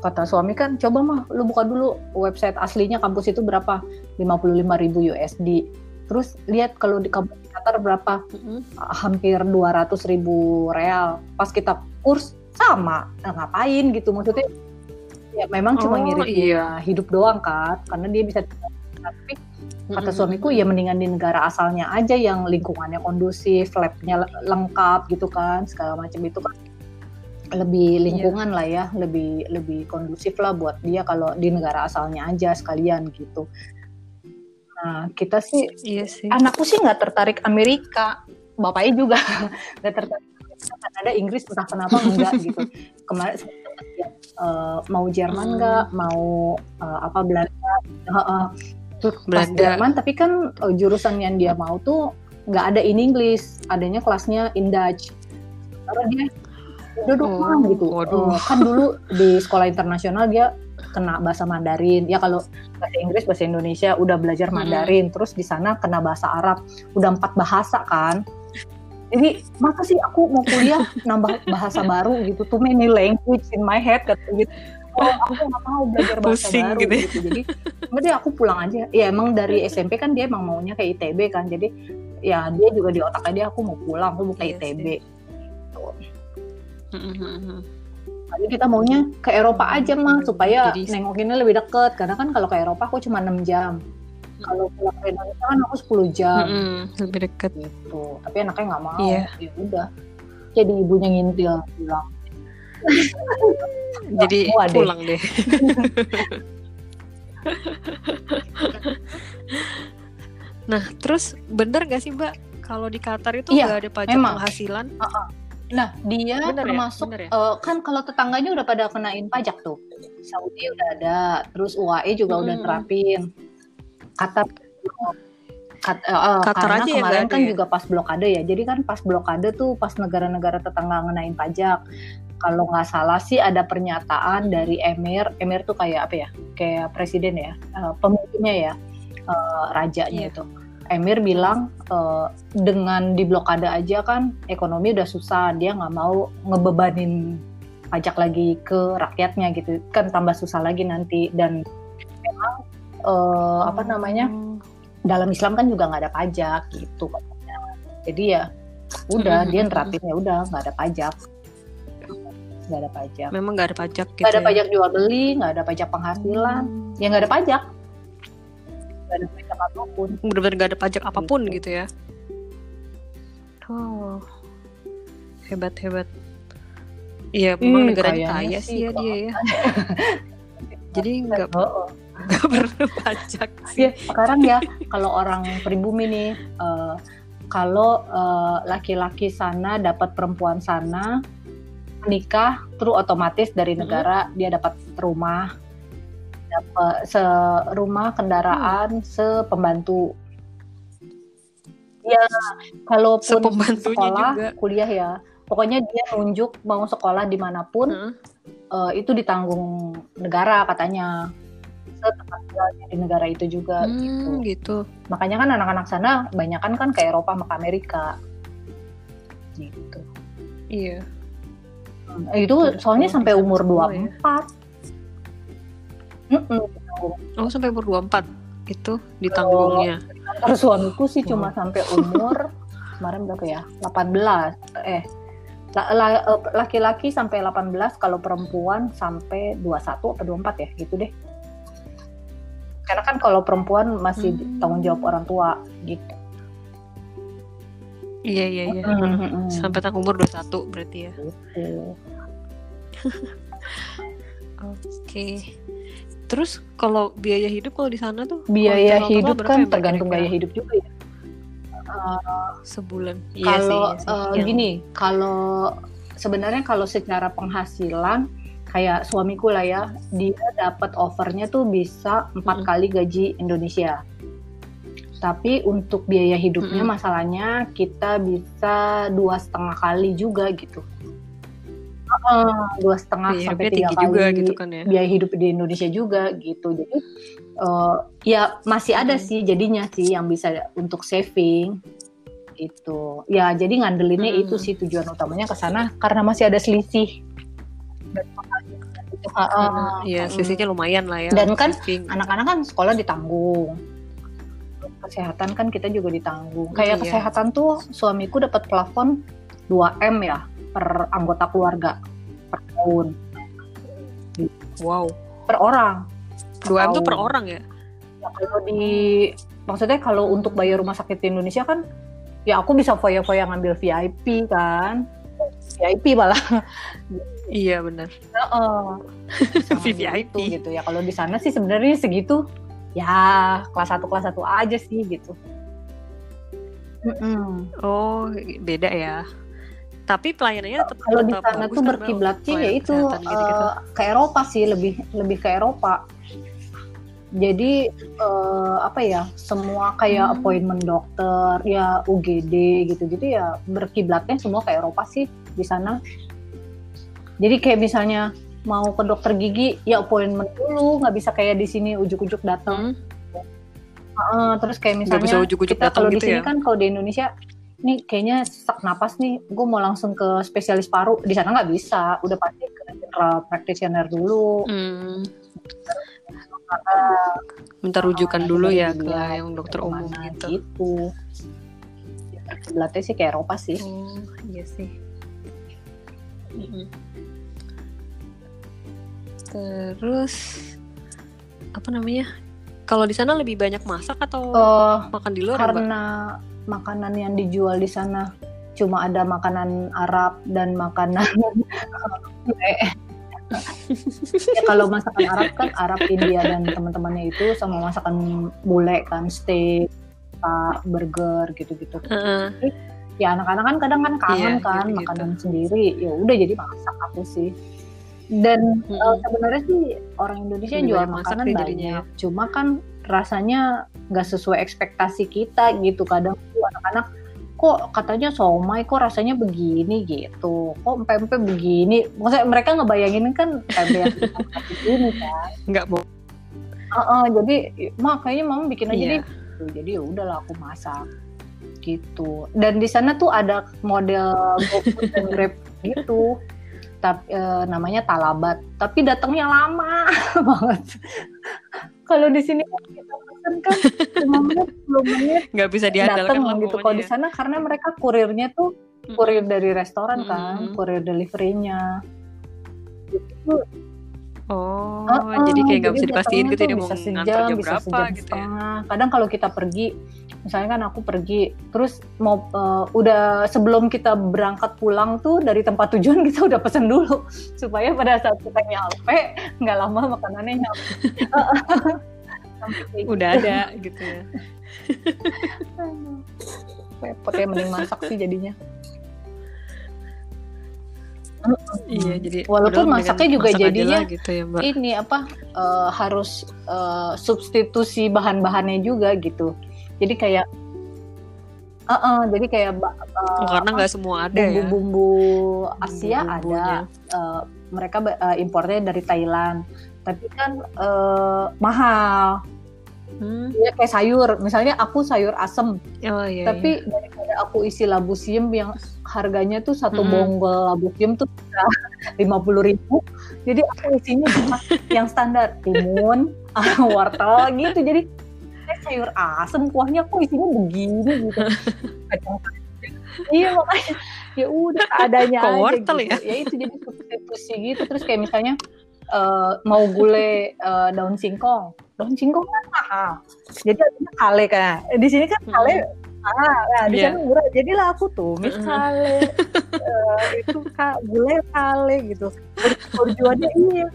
kata suami kan coba mah lu buka dulu website aslinya kampus itu berapa? 55 ribu USD terus lihat kalau di kampus Qatar berapa? Mm-hmm. hampir 200 ribu real. Pas kita kurs sama. Nah, ngapain gitu? Maksudnya ya memang cuma oh, ngirit iya. hidup doang kan karena dia bisa tapi kata suamiku ya mendingan di negara asalnya aja yang lingkungannya kondusif, labnya lengkap gitu kan, segala macam itu kan lebih iya. lingkungan yeah. lah ya, lebih lebih kondusif lah buat dia kalau di negara asalnya aja sekalian gitu. Nah kita sih,
iya sih.
anakku sih nggak tertarik Amerika, bapaknya juga *laughs* nggak tertarik Kanada, Inggris entah kenapa enggak *laughs* gitu. Kemarin uh, mau Jerman nggak, hmm. mau uh, apa Belanda, uh, uh, pas Jerman tapi kan uh, jurusan yang dia mau tuh nggak ada in English adanya kelasnya in Dutch. Karena dia udah oh, gitu. uh, kan dulu di sekolah internasional dia kena bahasa Mandarin. Ya kalau bahasa Inggris bahasa Indonesia udah belajar Mandarin. Hmm. terus di sana kena bahasa Arab. Udah empat bahasa kan. Jadi masa sih aku mau kuliah nambah bahasa baru gitu? Too many language in my head gitu oh aku nggak mau belajar bahasa Pusing baru gitu, ya. gitu. jadi nggak deh aku pulang aja. Ya emang dari SMP kan dia emang maunya ke ITB kan. Jadi ya dia juga di otaknya dia aku mau pulang aku mau ke iya ITB gitu. Jadi kita maunya ke Eropa aja mah supaya Jadi, nengokinnya lebih deket. Karena kan kalau ke Eropa aku cuma 6 jam. Kalau pulang ke Indonesia kan aku 10 jam. Mm
-hmm, lebih deket.
Gitu. Tapi anaknya nggak mau. Yeah. ya udah. Jadi ibunya ngintil bilang *laughs*
jadi pulang deh. *laughs* nah, terus bener gak sih Mbak kalau di Qatar itu
iya,
nggak ada pajak memang. penghasilan? Uh -uh.
Nah, dia bener ya? termasuk ya? ya? Uh, kan kalau tetangganya udah pada kenain pajak tuh. Saudi udah ada, terus UAE juga hmm. udah terapin. Qatar Kat, uh, karena aja kemarin kan ya? juga pas blokade ya. Jadi kan pas blokade tuh pas negara-negara tetangga ngenain pajak kalau nggak salah sih ada pernyataan dari emir. Emir tuh kayak apa ya? Kayak presiden ya? Uh, pemimpinnya ya? Uh, rajanya yeah. itu emir bilang uh, dengan diblokade aja kan ekonomi udah susah. Dia nggak mau ngebebanin pajak lagi ke rakyatnya gitu. Kan tambah susah lagi nanti. Dan memang uh, apa namanya? Dalam Islam kan juga nggak ada pajak gitu. Jadi ya udah dia nerapinnya udah nggak ada pajak nggak ada pajak.
Memang nggak ada pajak.
Gitu nggak ada ya? pajak jual beli, nggak ada pajak penghasilan, hmm. ya nggak ada pajak. Nggak ada pajak apa pun.
Benar-benar nggak ada pajak apa pun gitu, gitu ya. Oh, hebat hebat. Iya, memang hmm, negara kaya sih ya dia ya. *laughs* Jadi nggak nggak perlu pajak *laughs* sih.
Ya, sekarang ya kalau orang pribumi nih. Uh, kalau uh, laki-laki sana dapat perempuan sana menikah terus otomatis dari hmm. negara hmm. dia dapat rumah dapat serumah kendaraan hmm. sepembantu ya kalaupun sekolah juga. kuliah ya pokoknya dia nunjuk mau sekolah di mana pun hmm. uh, itu ditanggung negara katanya di negara itu juga hmm, gitu.
gitu.
Makanya kan anak-anak sana banyak kan kan ke Eropa sama ke Amerika. Gitu.
Iya.
Itu soalnya oh, sampai umur 24. Ya?
Mm -mm. Oh, sampai umur 24 itu ditanggungnya.
Oh, suamiku sih oh. cuma sampai umur kemarin berapa ya? 18. Eh eh laki-laki sampai 18 kalau perempuan sampai 21 atau 24 ya gitu deh karena kan kalau perempuan masih hmm. tanggung jawab orang tua gitu
Iya iya iya. -hmm. Sampai tak umur 21 berarti ya. Gitu. *laughs* Oke. Terus kalau biaya hidup kalau di sana tuh
biaya
kalau
hidup kan
ya,
tergantung gaya hidup juga ya Uh,
sebulan.
kalau
iya sih.
uh,
Yang-
gini kalau sebenarnya kalau secara penghasilan kayak suamiku lah ya dia dapat overnya tuh bisa empat
Mm-mm.
kali gaji Indonesia tapi untuk biaya hidupnya
Mm-mm.
masalahnya kita bisa dua setengah kali juga gitu dua setengah
biaya
sampai tiga kali
juga gitu kan ya.
biaya hidup di Indonesia juga gitu. Jadi eh, ya masih ada
Hmm.
sih jadinya sih yang bisa untuk saving itu. Ya jadi ngandelinnya
Hmm.
itu sih tujuan utamanya ke sana karena masih ada selisih. Dan
Karena, Iya,
mm.
selisihnya lumayan lah ya.
Dan kan. Anak-anak kan sekolah ditanggung. Kesehatan kan kita juga ditanggung. Kayak
Iya.
kesehatan tuh suamiku dapat plafon 2M ya per anggota keluarga per tahun
Wow.
per orang.
2 M tuh per orang ya?
Ya, kalau di maksudnya kalau untuk bayar rumah sakit di Indonesia kan ya aku bisa foya-foya ngambil VIP kan VIP malah
Iya benar.
Heeh. *laughs* Ngambil
VIP.
itu gitu ya kalau di sana sih sebenarnya segitu ya kelas 1 kelas 1 aja sih gitu Mm-mm.
Oh, beda ya. Tapi pelayanannya tetap
kalau di sana tuh berkiblatnya
pelayanan
ya itu
kesehatan gitu-gitu.
eh, ke Eropa sih lebih lebih ke Eropa jadi eh, apa ya semua kayak
Hmm.
appointment dokter ya UGD gitu-gitu ya berkiblatnya semua ke Eropa sih di sana jadi kayak misalnya mau ke dokter gigi ya appointment dulu nggak bisa kayak di sini ujuk-ujuk datang
Hmm.
Heeh, terus kayak
Nggak bisa
misalnya
ujuk-ujuk
kita kalau di
gitu
sini
ya?
kan kalau di Indonesia nih kayaknya sesak napas nih gue mau langsung ke spesialis paru di sana nggak bisa udah pasti ke general practitioner dulu
Hmm. Minta rujukan dulu ya ke yang dokter umum gitu.
gitu Ya, sih ke Eropa sih
Oh, iya sih. Mm-mm. Terus apa namanya? Kalau di sana lebih banyak masak atau
Eh,
makan di luar, ya, Mbak?
karena makanan yang dijual di sana cuma ada makanan Arab dan makanan ya *laughs* kalau masakan Arab kan Arab India dan teman-temannya itu sama masakan bule kan steak pak burger gitu-gitu
Heeh.
ya anak-anak kan kadang kan kangen
Iya,
kan
gitu-gitu.
makanan sendiri ya udah jadi masak aku sih dan
Mm-mm.
eh, sebenarnya sih orang Indonesia yang jual
banyak masak
makanan banyak
jadinya ya.
cuma kan rasanya nggak sesuai ekspektasi kita gitu kadang tuh anak-anak kok katanya somai kok rasanya begini gitu kok pempek begini maksudnya mereka ngebayangin kan pempek sini *laughs* kan
Nggak mau.
Heeh, jadi mah kayaknya mama bikin aja
Iya.
deh jadi ya udahlah aku masak gitu dan di sana tuh ada model GoFood dan Grab gitu tapi eh, namanya Talabat tapi datangnya lama *laughs* banget kalau di sini kan kita pesen kan 5 menit 10 menit
Nggak bisa diandalkan
datang gitu kalau di
ya.
sana karena mereka kurirnya tuh
Mm-mm.
kurir dari restoran kan
Mm-mm.
kurir deliverynya itu
Oh,
Heeh,
jadi kayak nggak bisa dipastiin gitu dia mau
bisa
ngantar
sejam,
jam
bisa
berapa
sejam
gitu ya.
setengah. Kadang kalau kita pergi, misalnya kan aku pergi, terus mau eh, udah sebelum kita berangkat pulang tuh dari tempat tujuan kita udah pesen dulu *laughs* supaya pada saat kita nyampe nggak lama makanannya nyampe. *laughs*
Udah ada gitu ya. *laughs*
Repot ya mending masak sih jadinya.
Iya, jadi
Walaupun
udah
masaknya juga
masak
jadinya
gitu ya, Mbak.
Ini apa eh, harus eh, substitusi bahan-bahannya juga gitu. Jadi kayak Eh, eh, jadi kayak
Oh, karena nggak semua ada ya.
bumbu-bumbu Asia
Bumbu-bumbunya.
ada eh, mereka eh, impornya dari Thailand tapi kan eh, mahal
Hmm.
ya kayak sayur misalnya aku sayur asem
Oh iya.
tapi daripada aku isi labu siem yang harganya tuh satu
Mm-mm.
bonggol labu siem tuh *laughs* lima puluh ribu jadi aku isinya cuma *laughs* yang standar timun *laughs* wortel gitu jadi sayur asem kuahnya kok isinya begini gitu. *laughs* Iya makanya. Ya udah adanya aja
wortel
gitu.
ya?
ya itu jadi substitusi gitu. Terus kayak misalnya eh, mau gulai eh, daun singkong. Daun singkong kan mahal. Jadi artinya kale kan. Di sini kan kale
Mm.
Ah nah, di
Iya.
sana murah. Jadilah aku tumis
Mm-mm.
kale eh, itu kak gulai kale gitu. Berjualnya iya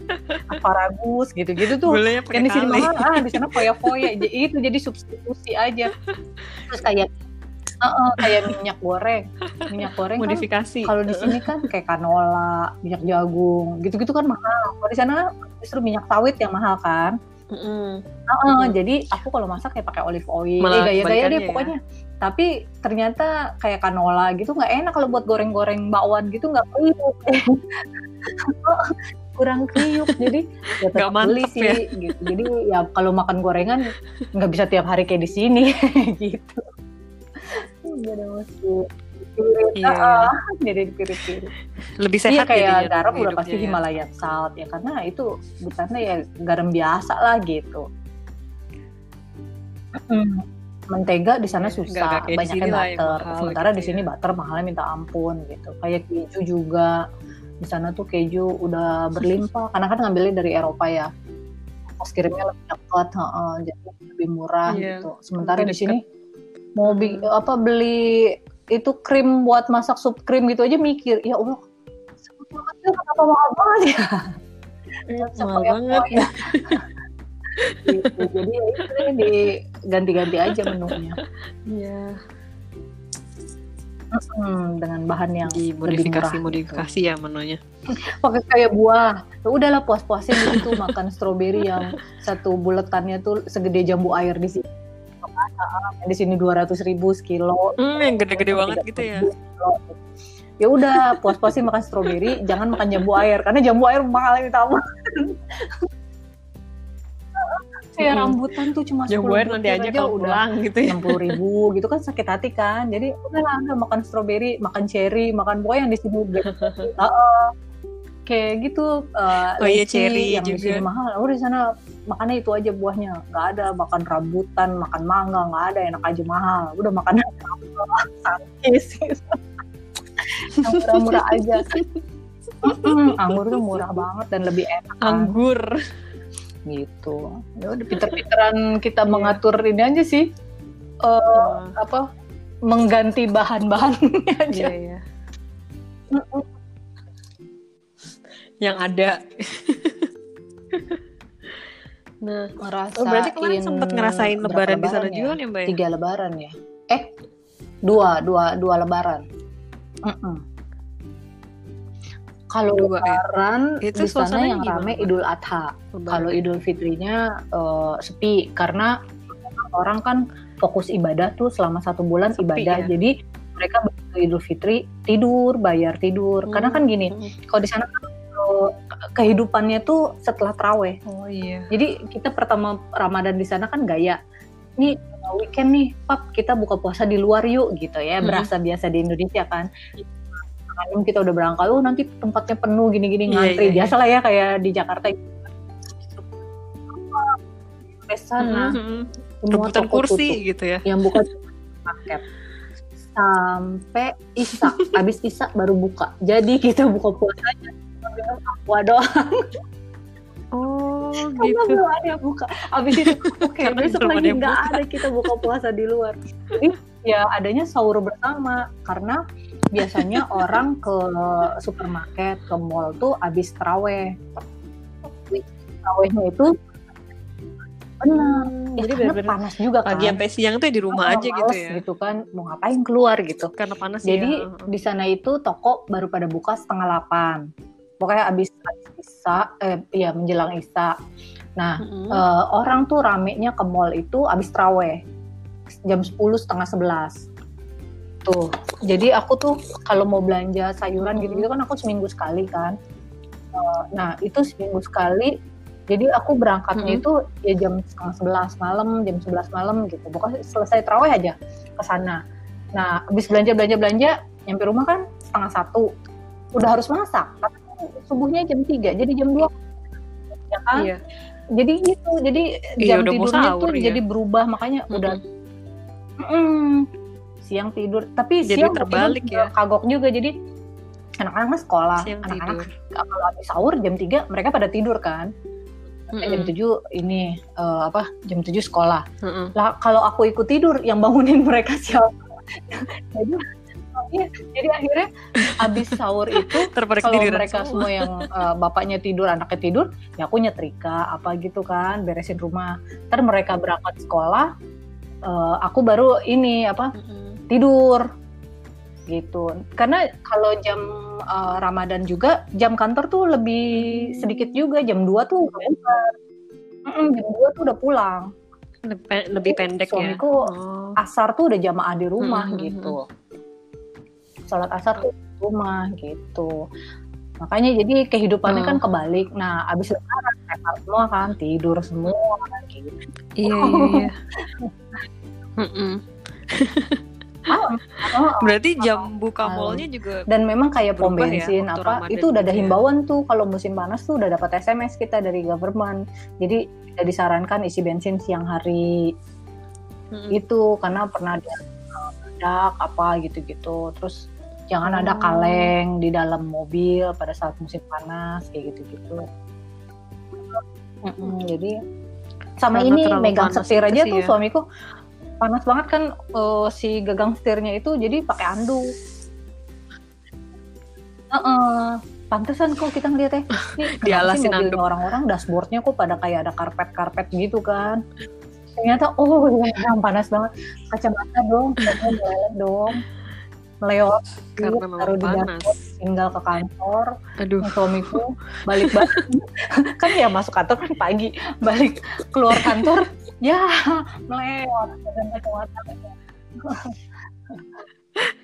asparagus gitu gitu tuh.
Gulanya
yang di sini mahal. Ah di sana foya foya itu jadi substitusi aja. Terus kayak Heeh, kayak minyak goreng. Minyak goreng kan
Modifikasi.
kalau di sini kan kayak canola minyak jagung gitu-gitu kan mahal. Kalau di sana justru minyak sawit yang mahal kan
Mm-mm.
Heeh,
Mm-mm.
jadi aku kalau masak kayak pakai olive oil
Malah
eh, gaya-gaya deh
ya.
pokoknya tapi ternyata kayak canola gitu nggak enak kalau buat goreng-goreng bakwan gitu nggak kriuk *laughs* kurang kriuk jadi ya tetap beli sih
ya.
gitu jadi ya kalau makan gorengan nggak bisa tiap hari kayak di sini *laughs* gitu jadi mesti pirit
Iya,
jadi pirit-pirit
Lebih
Iya
sehat
kayak
jadinya
garam udah pasti
hidupnya ya.
Himalayan salt ya karena itu bukannya ya garam biasa lah gitu. Mentega di sana
Nggak-
susah,
di
banyaknya butter.
mahal
Sementara
gitu
di sini
ya.
butter mahalnya minta ampun gitu. Kayak keju juga di sana tuh keju udah berlimpah karena kan ngambilnya dari Eropa ya. Pas kirimnya lebih dekat, heeh, jadi lebih murah
Iya,
gitu. Sementara di sini mau bi- apa beli itu krim buat masak sup krim gitu aja mikir, ya Allah, kecil kenapa mahal banget ya?
Mahal banget.
gitu. Jadi ya itu diganti-ganti aja menunya.
Iya.
Mm, dengan bahan yang
Di
lebih murah.
modifikasi modifikasi ya menunya.
Pakai kayak buah. Ya udahlah puas-puasin gitu makan stroberi yang satu buletannya tuh segede jambu air di sini. Di sini dua ratus ribu sekilo.
Hmm, yang gede-gede banget gitu ya.
Ya udah, puas-puasin makan stroberi, *laughs* jangan makan jambu air karena jambu air mahal yang tahu. *laughs* Kayak
Mm-mm.
rambutan tuh cuma
Jambu
10
air nanti aja
butir
kalau
udah
pulang gitu ya.
puluh ribu gitu kan sakit hati kan jadi udah makan stroberi makan cherry makan pokoknya yang di sini *laughs* Heeh. Kayak gitu uh,
Oh iya, cherry
yang di
juga.
sini mahal. Udah di sana makannya itu aja buahnya. Nggak ada makan rambutan makan mangga nggak ada enak aja mahal. Udah makan *laughs* sakis yang murah-murah aja. Mm-mm, anggur tuh murah banget dan lebih enak kan.
Anggur.
gitu. Ya udah pinter-pinteran kita
Iya.
mengatur ini aja sih. Eh,
Wah,
apa mengganti bahan-bahannya aja.
Iya, iya. Yang ada. *laughs* nah,
ngerasain
oh, berarti kemarin sempat ngerasain lebaran di sana
ya?
juga ya, Mbak? ya?
tiga lebaran ya eh dua dua dua lebaran Mm-mm. kalau
Dua, ya?
lebaran
Itu
di sana
suasananya
yang
gimana,
rame
Mbak?
idul adha kalau idul fitrinya eh, sepi karena orang kan fokus ibadah tuh selama satu bulan
Sepi,
ibadah
ya.
jadi mereka begitu idul fitri tidur bayar tidur karena kan gini
Hmm.
kalau di sana kan eh, kehidupannya tuh setelah traweh
Oh iya.
jadi kita pertama Ramadan di sana kan gaya nih uh, weekend nih pap kita buka puasa di luar yuk gitu ya
Mhm.
berasa biasa di Indonesia kan malam kita udah berangkat oh nanti tempatnya penuh gini-gini
Iya,
ngantri
iya, iya.
biasa lah ya kayak di Jakarta gitu. Sana
Mhm.
semua
Rebutan kursi
tutup.
gitu ya.
yang buka paket sampai isak *laughs* habis isak baru buka jadi kita buka puasanya minum aqua doang.
Oh,
karena
gitu.
belum ada buka. Habis itu oke
Karena
besok lagi nggak ada kita buka puasa di luar. Jadi ya adanya sahur bersama. Karena biasanya *laughs* orang ke supermarket ke mall tuh habis teraweh. Terawehnya itu benar. Ya,
Jadi
karena
benar-benar
panas juga kan.
pagi sampai siang tuh di rumah
Oh,
aja gitu ya.
gitu kan. Mau ngapain keluar gitu.
Karena panas
jadi
ya.
di sana itu toko baru pada buka setengah delapan pokoknya abis, abis isa eh ya menjelang isa. Nah
Mhm.
eh, orang tuh ramenya ke mall itu abis traweh. Jam 10 setengah 11 tuh jadi aku tuh kalau mau belanja sayuran gitu-gitu kan aku seminggu sekali kan. Eh, nah itu seminggu sekali jadi aku berangkatnya
Mhm.
itu ya jam setengah sebelas malam jam 11 malam gitu. Pokoknya selesai terawih aja ke sana. Nah habis belanja belanja belanja nyampe rumah kan setengah satu. Udah harus masak subuhnya jam 3 jadi jam 2 ya kan
Iya.
jadi gitu jadi
Iya,
jam
mau
tidurnya
sahur
tuh
ya.
jadi berubah makanya udah
Mhm.
mm, siang tidur tapi
Jadi
siang
terbalik ya.
kagok juga jadi anak-anak sekolah anak-anak kalau habis sahur jam 3 mereka pada tidur kan Sampai jam
Mhm.
7 ini eh, apa jam 7 sekolah
Mhm.
lah kalau aku ikut tidur yang bangunin *laughs* mereka siapa jadi Iya, jadi akhirnya abis sahur itu *laughs* kalau mereka
semua.
semua yang uh, *laughs* bapaknya tidur, anaknya tidur, ya aku nyetrika apa gitu kan, beresin rumah. Ntar mereka berangkat sekolah, uh, aku baru ini apa
Mm-mm.
tidur gitu. Karena kalau jam uh, Ramadan juga jam kantor tuh lebih sedikit juga, jam 2 tuh udah bubar. Mm-mm, jam 2 tuh udah pulang.
lebih, pe- lebih pendek ya.
Suamiku
Oh.
asar tuh udah jamaah di rumah
Hmm, hmm,
gitu. Sholat asar tuh di rumah gitu. Makanya jadi kehidupannya
Hmm.
kan kebalik. Nah, abis lebaran mereka semua kan tidur semua gitu.
Iya iya iya. *laughs* *laughs* Berarti jam buka
Malam.
mallnya juga
dan memang kayak pom
ya,
bensin
waktu
apa
Ramadan
itu udah ada
ya.
himbauan tuh kalau musim panas tuh udah dapat SMS kita dari government. Jadi tidak disarankan isi bensin siang hari
Mm-mm.
itu karena pernah ada uh, meledak apa gitu-gitu. Terus jangan ada
Oh.
kaleng di dalam mobil pada saat musim panas kayak gitu-gitu. Mm-mm, jadi sama
Karena
ini megang setir aja tuh
ya.
suamiku panas banget kan uh, si gagang setirnya itu jadi pakai anduk. Heeh. Pantesan kok kita kenapa sih
Dialasin
mobilnya
anduk.
orang-orang dashboardnya kok pada kayak ada karpet-karpet gitu kan ternyata oh ya panas banget kacamata dong kacamata dong meleot
Karena memang
taruh di tinggal ke kantor
Aduh.
Suamiku balik balik *laughs* kan ya masuk kantor kan pagi balik keluar kantor ya melewat *laughs*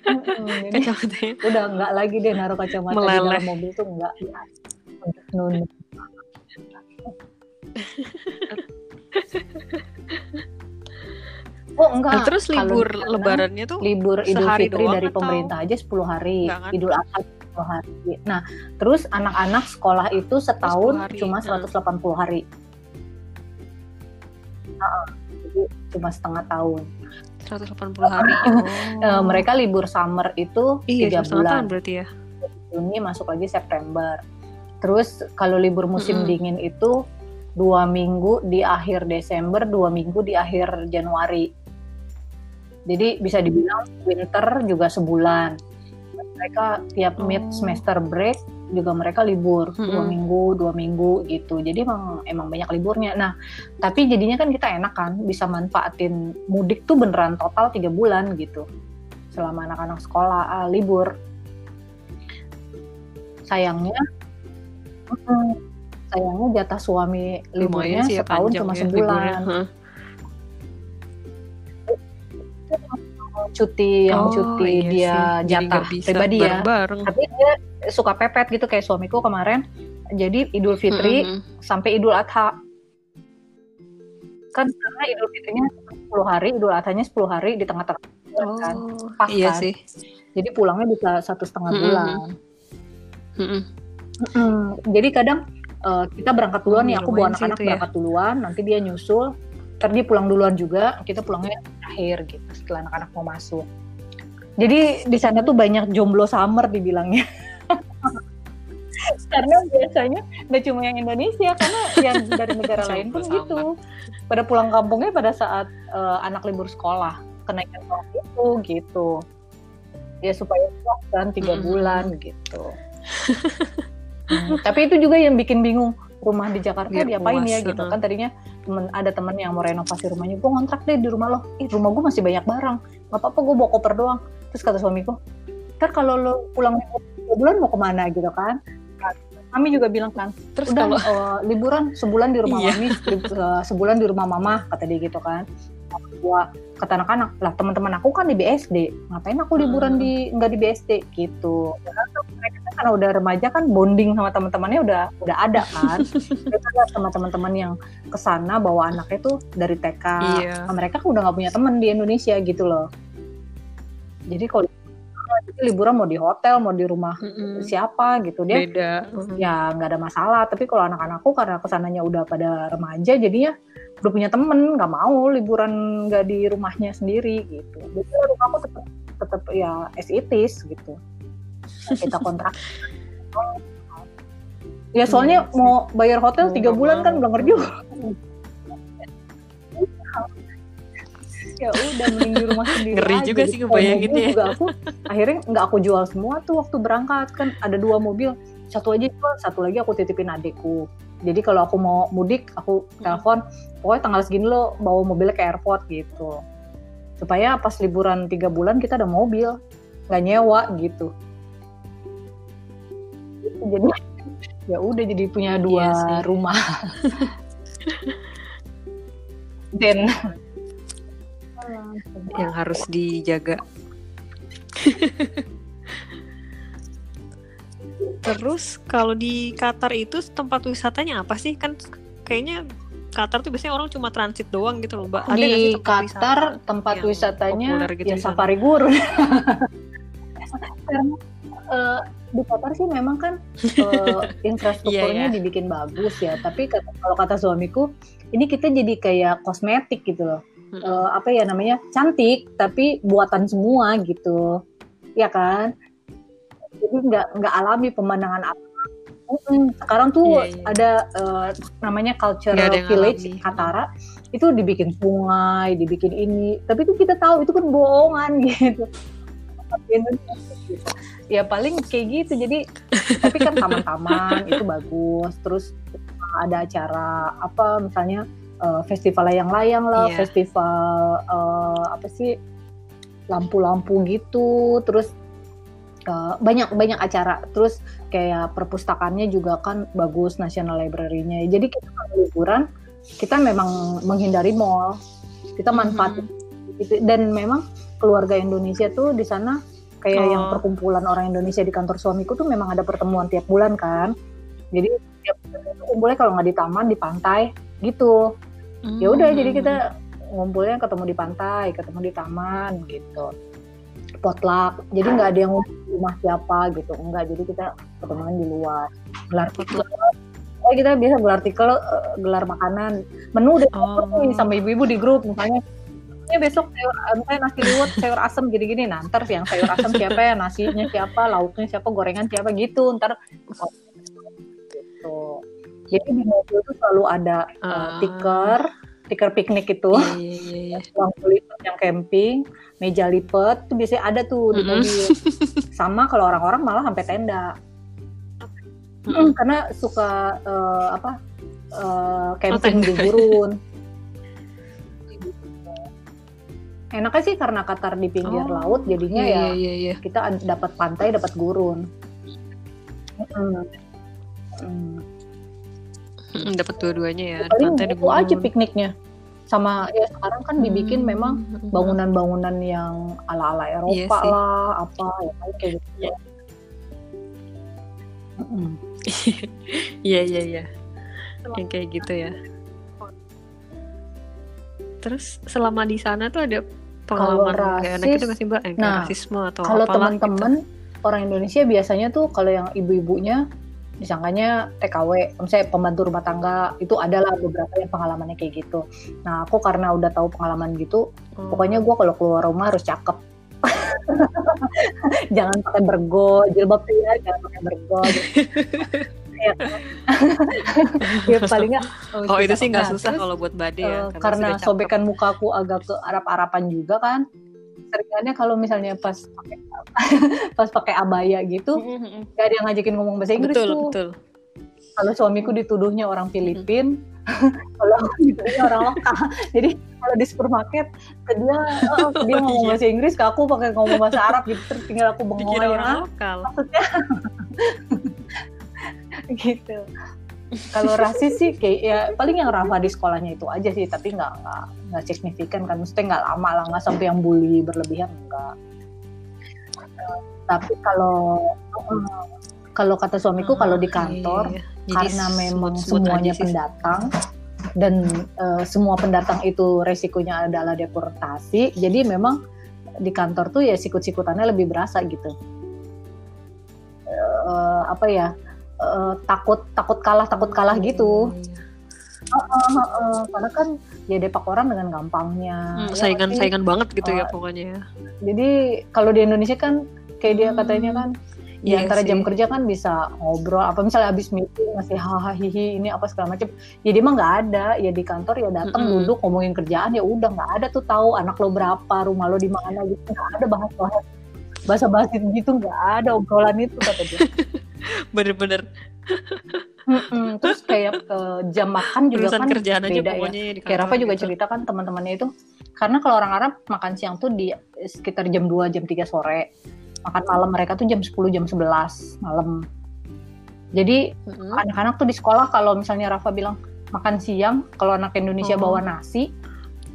dan
Kacamatanya.
udah nggak lagi deh naruh kacamata di
Meleleh.
dalam mobil tuh nggak Nun. *laughs* Oh enggak.
Nah, terus
Kalau
libur
sana,
lebarannya tuh
libur Idul Fitri dari
atau-
pemerintah aja 10 hari,
kan?
Idul Adha 10 hari. Nah, terus anak-anak sekolah itu setahun
10 hari,
cuma
nah.
180 hari. Heeh, jadi cuma setengah tahun.
180 hari.
Eh,
Oh.
mereka libur summer itu
iya,
tiga
cuma setengah
bulan.
tahun berarti ya.
Juni masuk lagi September. Terus kalau libur musim
Mm-mm.
dingin itu dua minggu di akhir Desember, dua minggu di akhir Januari. Jadi bisa dibilang winter juga sebulan. Mereka tiap mid
Oh.
semester break juga mereka libur dua
Mm-mm.
minggu, dua minggu gitu. Jadi emang emang banyak liburnya. Nah, tapi jadinya kan kita enak kan bisa manfaatin mudik tuh beneran total tiga bulan gitu. Selama anak-anak sekolah ah, libur sayangnya sayangnya jatah suami liburnya
ya
setahun cuma
ya
sebulan
liburnya. Hah.
Cuti yang
Oh,
cuti
iya
dia
sih. Jadi
jatah
bisa
pribadi ya
bareng-bareng.
tapi dia suka pepet gitu kayak suamiku kemarin jadi Idul Fitri
Mm-mm.
sampai Idul Adha kan karena Idul Fitrinya 10 hari Idul Adhanya 10 hari di tengah-tengah bulan kan
Oh,
Pas
iya
kan?
sih.
jadi pulangnya bisa satu setengah
Mm-mm.
bulan
Mm-mm.
Mm, jadi kadang eh, kita berangkat duluan
Hmm,
nih, aku bawa anak-anak
ya.
berangkat duluan, nanti dia nyusul, ntar dia pulang duluan juga, kita pulangnya terakhir gitu setelah anak-anak mau masuk. Jadi di sana tuh banyak jomblo summer dibilangnya. *laughs* karena biasanya nggak cuma yang Indonesia, karena yang dari negara *laughs* lain pun
Jomblo
gitu. Pada pulang kampungnya pada saat eh, anak libur sekolah, kenaikan kelas itu gitu. Ya supaya puas kan tiga
Mm-mm.
bulan gitu. Hmm, tapi itu juga yang bikin bingung rumah di Jakarta
Biar
diapain
puas,
ya gitu kan tadinya temen ada temen yang mau renovasi rumahnya gue ngontrak deh di rumah lo. Ih rumah gue masih banyak barang. Nggak apa-apa gue bawa koper doang. Terus kata suamiku ntar kalau lo pulang bulan mau ke mana? Gitu kan. Kami juga bilang kan
Terus
udah
kalau
eh, liburan sebulan di rumah
Iya.
mami eh, sebulan di rumah mama kata dia gitu kan gua kata anak-anak lah teman-teman aku kan di BSD ngapain aku liburan
Hmm.
di nggak di BSD gitu. Karena mereka kan karena udah remaja kan bonding sama teman-temannya udah udah ada kan. *laughs* Mereka sama teman-teman yang ke sana bawa anaknya tuh dari TK
Iya.
Nah, mereka kan udah nggak punya teman di Indonesia gitu loh. Jadi kalau jadi liburan mau di hotel mau di rumah
Mm-mm.
siapa gitu. Dia
beda.
Ya nggak ada masalah. Tapi kalau anak-anakku karena ke sananya udah pada remaja jadinya udah punya temen nggak mau liburan nggak di rumahnya sendiri gitu. Jadi rumahku tetap tetap ya as it is gitu. Kita kontrak. *laughs* Ya soalnya
sih.
mau bayar hotel tiga bulan kan belum juga ya udah mending di rumah sendiri
Ngeri
aja.
juga sih
mobil
ya.
juga aku akhirnya nggak aku jual semua tuh waktu berangkat kan ada dua mobil satu aja jual satu lagi aku titipin adekku jadi kalau aku mau mudik aku telepon pokoknya tanggal segini lo bawa mobilnya ke airport gitu supaya pas liburan tiga bulan kita ada mobil nggak nyewa gitu jadi *laughs* ya udah jadi punya dua
Iya sih.
rumah *laughs* dan
yang harus dijaga. Terus kalau di Qatar itu tempat wisatanya apa sih? Kan kayaknya Qatar tuh biasanya orang cuma transit doang gitu loh, Mbak. Ada
di
tempat
Qatar
wisata?
tempat wisatanya
gitu
ya safari gurun *laughs* karena eh, di Qatar sih memang kan eh, *laughs* infrastrukturnya
Iya, iya.
dibikin bagus ya tapi kata, kalau kata suamiku ini kita jadi kayak kosmetik gitu loh Eh, apa ya namanya cantik tapi buatan semua gitu. Ya kan? Jadi nggak nggak alami pemandangan apa. Mm-mm. sekarang tuh
Iya, iya.
ada eh, namanya culture
ada yang
village
alami.
Katara. Itu dibikin sungai dibikin ini. Tapi itu kita tahu itu kan bohongan *laughs* gitu. Ya paling kayak gitu. Jadi tapi kan taman-taman itu bagus. Terus ada acara apa misalnya eh, festival layang-layang lah
Iya.
festival eh, apa sih lampu-lampu gitu. Terus eh, banyak banyak acara. Terus kayak perpustakaannya juga kan bagus National Library-nya. Jadi kita kalau liburan kita memang menghindari mall. Kita manfaatin gitu. dan memang keluarga Indonesia tuh di sana kayak
Oh.
yang perkumpulan orang Indonesia di kantor suamiku tuh memang ada pertemuan tiap bulan kan. Jadi tiap bulan itu kumpulnya kalau nggak di taman di pantai gitu ya udah jadi
Hmm.
kita ngumpulnya ketemu di pantai ketemu di taman gitu. Potluck. Jadi nggak ada yang rumah siapa gitu enggak jadi kita ketemuan di luar. Gelar tikar oh kita biasa gelar tikar eh, gelar makanan. Menu udah
Oh.
nih sama ibu-ibu di grup misalnya. "Eh, besok sayur, eh, misalnya nasi liwet sayur asem gini-gini. Nah ntar yang sayur asem siapa ya nasinya siapa lauknya siapa gorengan siapa gitu. Ntar. oh, *laughs* gitu jadi di mobil tuh selalu ada eh,
Ah.
tiker tiker piknik itu
Iya, iya, iya, *laughs* iya.
lipat yang camping meja lipat tuh biasanya ada tuh di mobil *laughs* sama kalau orang-orang malah sampai tenda
Mm-mm.
karena suka eh, apa eh, camping
tenda.
di gurun *laughs* enaknya sih karena Qatar di pinggir
Oh,
laut jadinya
Iya,
ya
iya, iya, iya.
kita dapat pantai dapat gurun Mm. Mm.
Mm, Dapat dua-duanya ya.
Paling itu aja pikniknya sama ya sekarang kan dibikin
Hmm,
memang bangunan-bangunan yang ala-ala Eropa
Iya sih.
lah apa ya kayak gitu
Iya. *laughs* Iya, iya, iya. Yang kayak gitu ya. Terus selama di sana tuh ada pengalaman enak
rasis-
itu nggak sih mbak? Kayak
nah,
rasisme atau
kalau
apalah
teman-teman orang Indonesia biasanya tuh kalau yang ibu-ibunya disangkanya TKW, misalnya pembantu rumah tangga itu adalah beberapa yang pengalamannya kayak gitu. Nah aku karena udah tahu pengalaman gitu,
gitu.
pokoknya gue kalau keluar rumah harus cakep. *laughs* jangan pakai bergo, jilbab tuh ya, jangan pakai bergo. ya, *laughs* ya paling nggak
Oh itu sih nggak
Nah,
susah kalau buat bade
Eh,
ya.
karena
sudah cakep.
sobekan mukaku agak ke Arab-Arapan juga kan seringannya kalau misalnya pas pakai *laughs* pas pakai abaya gitu
Mm, mm, mm.
gak ada yang ngajakin ngomong bahasa Inggris
Betul
tuh
betul.
kalau suamiku dituduhnya orang Filipin *laughs* kalau aku dituduhnya orang lokal *laughs* jadi kalau di supermarket ke dia oh, ke dia ngomong
Iya.
bahasa Inggris ke aku pakai ngomong bahasa Arab gitu terus tinggal aku bengong
Dikira
aja
orang
"Ah,
lokal.
maksudnya gitu kalau rasis sih kayak ya paling yang Rafa di sekolahnya itu aja sih tapi nggak nggak nggak signifikan kan. Maksudnya nggak lama lah nggak sampai yang bully berlebihan enggak tapi kalau eh, kalau kata suamiku kalau di
Ah,
kantor
iya, iya. Jadi
karena memang
smooth-smooth
semuanya pendatang dan eh, semua pendatang itu resikonya adalah deportasi jadi memang di kantor tuh ya sikut-sikutannya lebih berasa gitu. Eh, apa ya eh, takut takut kalah takut kalah gitu
Iya.
Heeh, heeh. karena kan ya depak orang dengan gampangnya
Hmm,
Ya
saingan
sih?
saingan banget gitu ya
Eh,
pokoknya ya.
jadi kalau di Indonesia kan kayak dia
Hmm.
katanya kan di
Iya
antara
sih.
jam kerja kan bisa ngobrol apa misalnya habis meeting masih hahaha hihi ini apa segala macam ya dia mah nggak ada ya di kantor ya datang
Mm-mm.
duduk ngomongin kerjaan ya udah nggak ada tuh tahu anak lo berapa rumah lo di mana gitu nggak ada bahas-bahas bahasa bahasa gitu nggak ada obrolan itu kata dia *laughs*
Bener-bener
Mm-mm. terus kayak eh, jam makan juga
urusan
kan
kerjaan aja
beda ya
pokoknya di
Kayak Rafa juga
gitu.
cerita kan teman-temannya itu karena kalau orang Arab makan siang tuh di sekitar jam 2 jam 3 sore. Makan malam mereka tuh jam 10 jam 11 malam. Jadi
Mm-mm.
anak-anak tuh di sekolah kalau misalnya Rafa bilang makan siang, kalau anak Indonesia
Oh.
bawa nasi,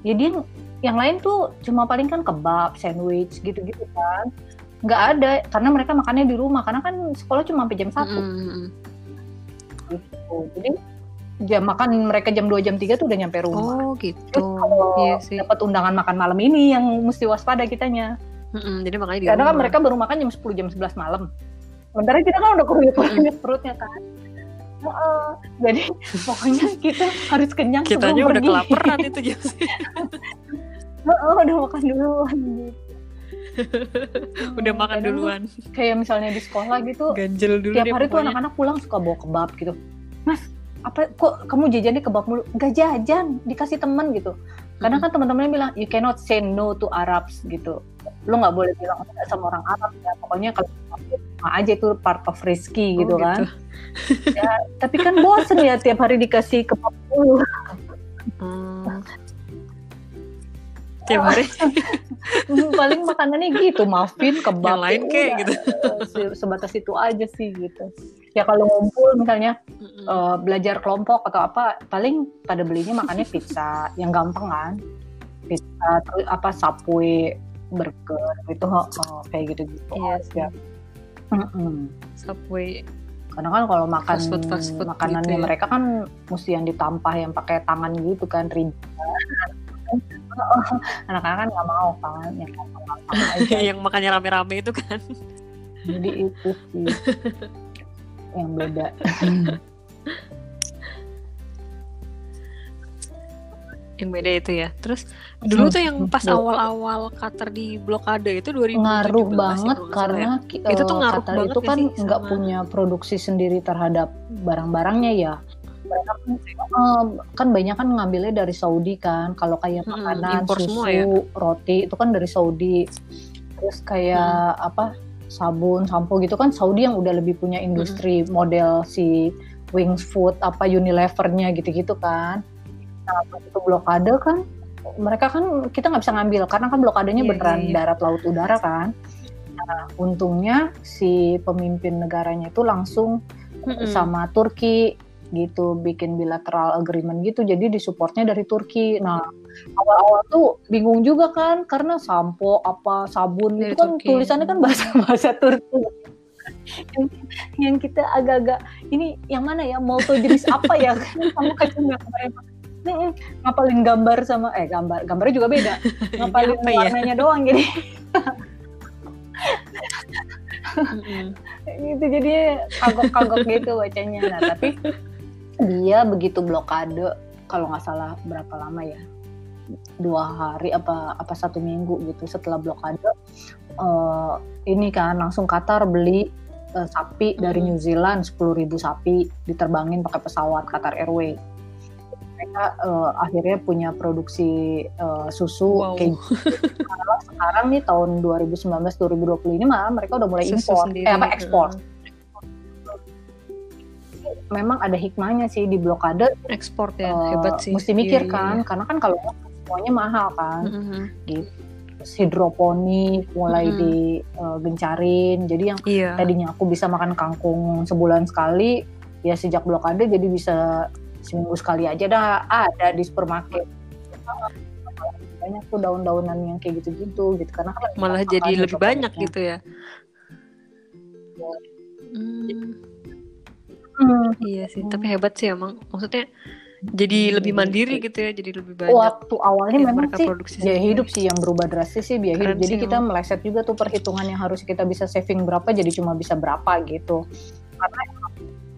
ya dia yang lain tuh cuma paling kan kebab, sandwich gitu-gitu kan. Nggak ada karena mereka makannya di rumah karena kan sekolah cuma sampai jam 1
Mm-mm.
gitu. Jadi jam makan mereka jam 2 jam 3 tuh udah nyampe rumah.
Oh
Terus
gitu.
kalau
Iya sih.
dapat undangan makan malam ini yang mesti waspada kitanya.
Mm-mm, Jadi makanya di
Karena kan mereka baru makan jam 10 jam 11 malam. Sementara kita kan udah kerunyuk-kerunyuk perutnya kan. Heeh. jadi *laughs* pokoknya kita harus kenyang
Kitanya
sebelum
udah
pergi.
kelaparan itu *laughs* jam
Heeh, udah makan duluan. gitu.
Udah
Hmm,
makan
kadang tuh
duluan.
Kayak misalnya di sekolah gitu,
Ganjel dulu
tiap hari tuh anak-anak pulang suka bawa kebab gitu. Mas, apa kok kamu jajannya kebab mulu? Enggak jajan, dikasih temen gitu. Karena kan teman-temannya bilang you cannot say no to Arabs gitu. Lo nggak boleh bilang enggak sama orang Arab ya. Pokoknya kalau sama aja itu part of risky
Oh,
gitu kan. *laughs* Ya, tapi kan bosen ya tiap hari dikasih kebab mulu.
Hmm. Tiap hari *laughs*
Paling makanannya gitu, muffin, kebab.
Yang lain
ya udah,
gitu.
se- Sebatas itu aja sih gitu. Ya kalau ngumpul misalnya
Mm-mm.
eh, belajar kelompok atau apa, paling pada belinya makannya pizza, yang gampang kan. Pizza, terus apa subway, burger, itu oh, kayak gitu-gitu.
Iya sih.
aja. Mm-mm.
Subway.
Karena kan kalau makan
Fast food, fast food
makanannya
gitu ya.
mereka kan mesti yang ditampah yang pakai tangan gitu kan ribet. *laughs* Anak-anak kan nggak mau kan yang *laughs*
yang makannya rame-rame itu kan.
Jadi itu sih yang beda. *laughs*
Yang beda itu ya. Terus dulu tuh yang pas awal-awal Qatar di blokade itu 2017
ngaruh
ya,
banget
ya.
karena ki-
Itu tuh
eh,
ngaruh
Qatar
banget
itu kan nggak
sama-
punya produksi sendiri terhadap barang-barangnya ya. Mereka kan, eh, kan banyak kan ngambilnya dari Saudi kan. Kalau kayak makanan, susu,
semua ya.
roti itu kan dari Saudi. Terus kayak apa sabun, sampo gitu kan Saudi yang udah lebih punya industri model si Wings Food apa Unilevernya gitu-gitu kan. Nah, itu blokade kan mereka kan kita nggak bisa ngambil karena kan blokadenya
Iya,
beneran
iya.
darat laut udara kan. Nah, untungnya si pemimpin negaranya itu langsung
Mm-mm.
sama Turki gitu bikin bilateral agreement gitu jadi disupportnya dari Turki. Nah awal-awal tuh bingung juga kan karena sampo apa sabun
Dari
itu kan
Turki.
tulisannya kan bahasa *laughs* bahasa Turki. yang, yang kita agak-agak ini yang mana ya mau tuh jenis apa ya *laughs* kamu kacau nggak kemarin Mm-mm, ngapalin gambar sama eh gambar gambarnya juga beda *laughs* ngapalin
apa ya?
warnanya doang jadi
Mm-mm.
itu jadi kagok-kagok gitu bacanya nah tapi dia begitu blokade kalau nggak salah berapa lama ya dua hari apa apa satu minggu gitu setelah blokade eh, ini kan langsung Qatar beli eh, sapi dari
Hmm.
New Zealand 10.000 sapi diterbangin pakai pesawat Qatar Airways mereka eh, akhirnya punya produksi eh, susu
Wow.
keju Sekarang- *laughs* sekarang nih tahun 2019 2020 ini malah mereka udah mulai
Susu
impor eh apa ekspor. Memang ada hikmahnya sih di blokade
Ekspor ya,
eh,
hebat sih.
mesti mikir
Iya,
kan
iya.
karena kan kalau semuanya mahal kan
Mm-mm.
Terus hidroponik mulai
Mm-mm.
digencarin jadi yang
Iya.
tadinya aku bisa makan kangkung sebulan sekali ya sejak blokade jadi bisa seminggu sekali aja dah ada di supermarket banyak tuh daun-daunan yang kayak gitu-gitu gitu karena kan
Malah jadi lebih banyak gitu ya. Hmm,
Hmm.
iya sih, tapi hebat sih emang. Maksudnya jadi lebih mandiri gitu ya, jadi lebih banyak.
waktu awalnya
yang
memang sih biaya hidup sih yang berubah drastis sih biaya hidup. Jadi kita
emang.
meleset juga tuh perhitungan yang harus kita bisa saving berapa jadi cuma bisa berapa gitu. Karena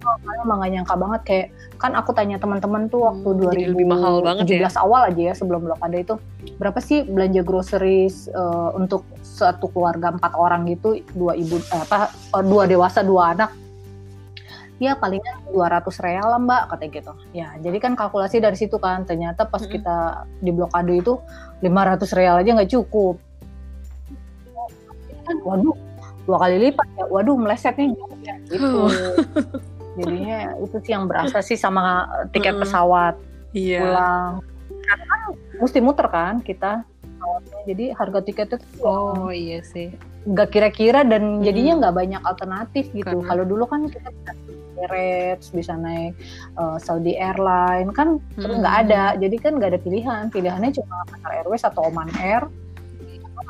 karena emang gak nyangka banget kayak kan aku tanya teman-teman tuh waktu
Hmm, jadi
2017
lebih mahal banget ya.
awal aja ya sebelum blokade itu berapa sih belanja groceries eh, untuk satu keluarga empat orang gitu dua ibu eh, apa eh, dua dewasa dua anak ya palingan 200 real lah mbak kata gitu ya jadi kan kalkulasi dari situ kan ternyata pas
Mm-mm.
kita di blokade itu 500 real aja nggak cukup kan waduh dua kali lipat ya waduh meleset nih gitu *laughs* jadinya itu sih yang berasa sih sama tiket
Mm-mm.
pesawat
Iya.
pulang karena kan mesti muter kan kita pesawatnya. jadi harga tiketnya tuh
Oh iya sih.
nggak kira-kira dan jadinya nggak banyak alternatif gitu.
Karena-
Kalau dulu kan kita bisa Emirates, bisa naik uh, Saudi Airline kan terus
Mm.
nggak ada. Jadi kan nggak ada pilihan. Pilihannya cuma Qatar Airways atau Oman Air.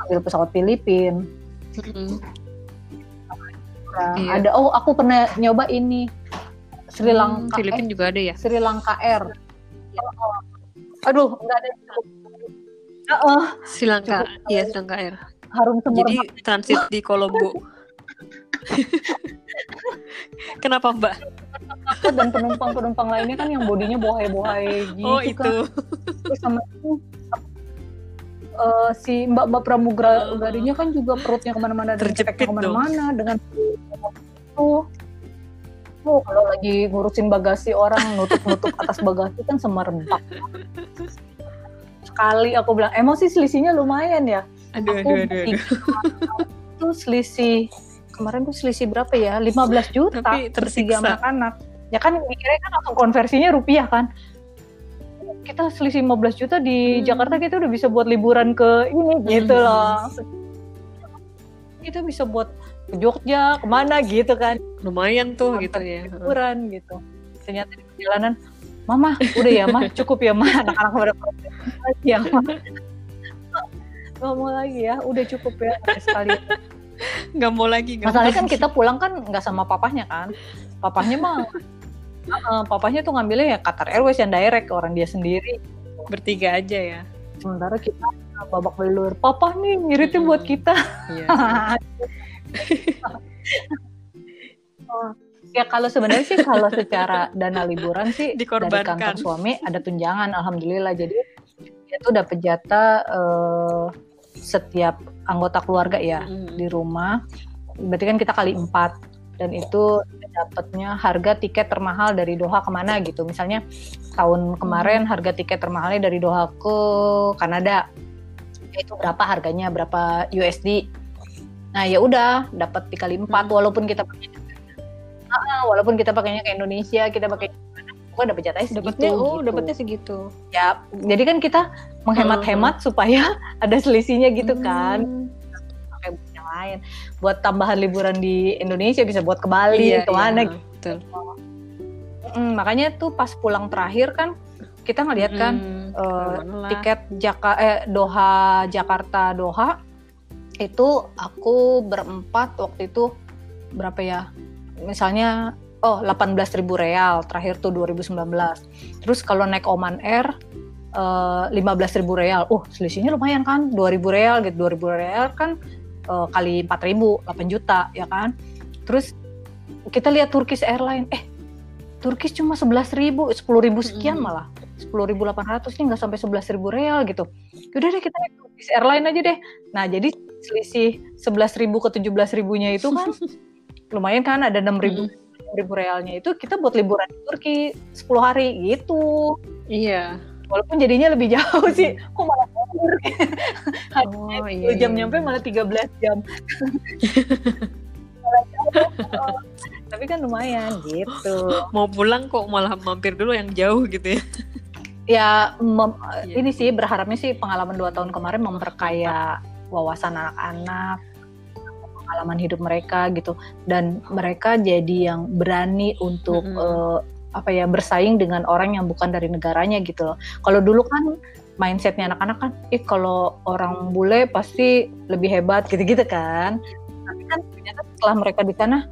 Ambil pesawat Filipin.
Mm-mm.
Nah,
Iya.
Ada oh aku pernah nyoba ini Sri
Hmm,
Lanka
Filipina
eh,
juga ada ya.
Sri Lanka Air. Aduh nggak ada. Heeh,
Sri Lanka, iya Sri Lanka Air.
harum semur
Jadi transit di Kolombo. *laughs* Kenapa Mbak?
dan penumpang-penumpang lainnya kan yang bodinya bohai-bohai gitu
oh
kan.
itu.
Terus sama itu eh, si mbak-mbak pramugarinya kan juga perutnya ke mana-mana
Terjepit
ke mana-mana dengan itu. Oh, kalau lagi ngurusin bagasi orang nutup-nutup atas bagasi kan semerbak. Sekali aku bilang, emosi selisihnya lumayan ya.
Aduh
Aku
aduh aduh. aduh.
itu selisih kemarin tuh selisih berapa ya? 15 juta
Tapi tersiksa.
anak-anak. Ya kan mikirnya kan langsung konversinya rupiah kan. Kita selisih 15 juta di
Hmm.
Jakarta kita udah bisa buat liburan ke ini gitu
Hmm.
loh. Kita bisa buat ke Jogja, ke mana gitu kan.
Lumayan tuh gitu ya.
Liburan gitu. Ternyata di perjalanan, Mama, udah ya, Ma, cukup ya, Ma. Anak-anak pada lagi *laughs* ya, Ma. Gak mau lagi ya, udah cukup ya sekali.
Nggak mau lagi. nggak
Masalahnya kan
lagi.
kita pulang kan nggak sama papahnya kan. Papahnya mah uh, papahnya tuh ngambilnya ya Qatar Airways yang direct orang dia sendiri.
bertiga aja ya.
Sementara kita babak belur. Papa nih ngiritnya
Mm-mm.
buat kita.
Iya. *laughs* *laughs*
ya kalau sebenarnya sih kalau *laughs* secara dana liburan sih dari kantor suami ada tunjangan alhamdulillah. Jadi dia tuh dapat jatah eh, setiap anggota keluarga ya
Mm.
di rumah. Berarti kan kita kali empat dan itu dapatnya harga tiket termahal dari Doha ke mana gitu. Misalnya tahun kemarin harga tiket termahalnya dari Doha ke Kanada. Itu berapa harganya? Berapa USD nah ya udah dapat dikali empat.
Hmm.
walaupun kita pakai Ah, walaupun kita pakainya ke Indonesia kita pakai gua dapat jatahnya segitu
Dapatnya oh
gitu.
dapatnya segitu.
ya jadi kan kita menghemat-hemat supaya *laughs* ada selisihnya gitu kan
Hmm.
pakai buat yang lain buat tambahan liburan di Indonesia bisa buat ke Bali
Iya,
ke mana
iya, betul.
Mm, makanya tuh pas pulang terakhir kan kita ngeliat kan
Hmm, lah.
tiket Jaka eh, Doha Jakarta Doha itu aku berempat waktu itu berapa ya misalnya oh 18.000 real terakhir tuh 2019 terus kalau naik Oman Air eh, 15.000 real. Oh selisihnya lumayan kan? 2.000 real gitu. 2.000 real kan eh, kali 4.000 8 juta ya kan? Terus kita lihat Turkish Airline eh Turkish cuma 11.000 10.000 sekian
Mm-mm.
malah. 10.800 nih nggak sampai 11.000 real gitu. Yaudah deh kita naik Turkish Airline aja deh. Nah jadi selisih 11.000 ke 17.000 nya itu kan *laughs* lumayan kan ada 6.000
Mm-mm.
ribu realnya itu kita buat liburan di Turki 10 hari gitu
Iya.
walaupun jadinya lebih jauh sih kok malah mundur *laughs*
Oh iya.
jam
iya,
nyampe malah 13 jam *laughs* tapi kan lumayan gitu
mau pulang kok malah mampir dulu yang jauh gitu ya.
ya mem-
Iya.
ini sih berharapnya sih pengalaman dua tahun kemarin memperkaya wawasan anak-anak pengalaman hidup mereka gitu. Dan mereka jadi yang berani untuk
Mm-mm.
eh, apa ya bersaing dengan orang yang bukan dari negaranya gitu loh. Kalau dulu kan mindsetnya anak-anak kan ih kalau orang bule pasti lebih hebat gitu-gitu kan. Tapi kan ternyata setelah mereka di sana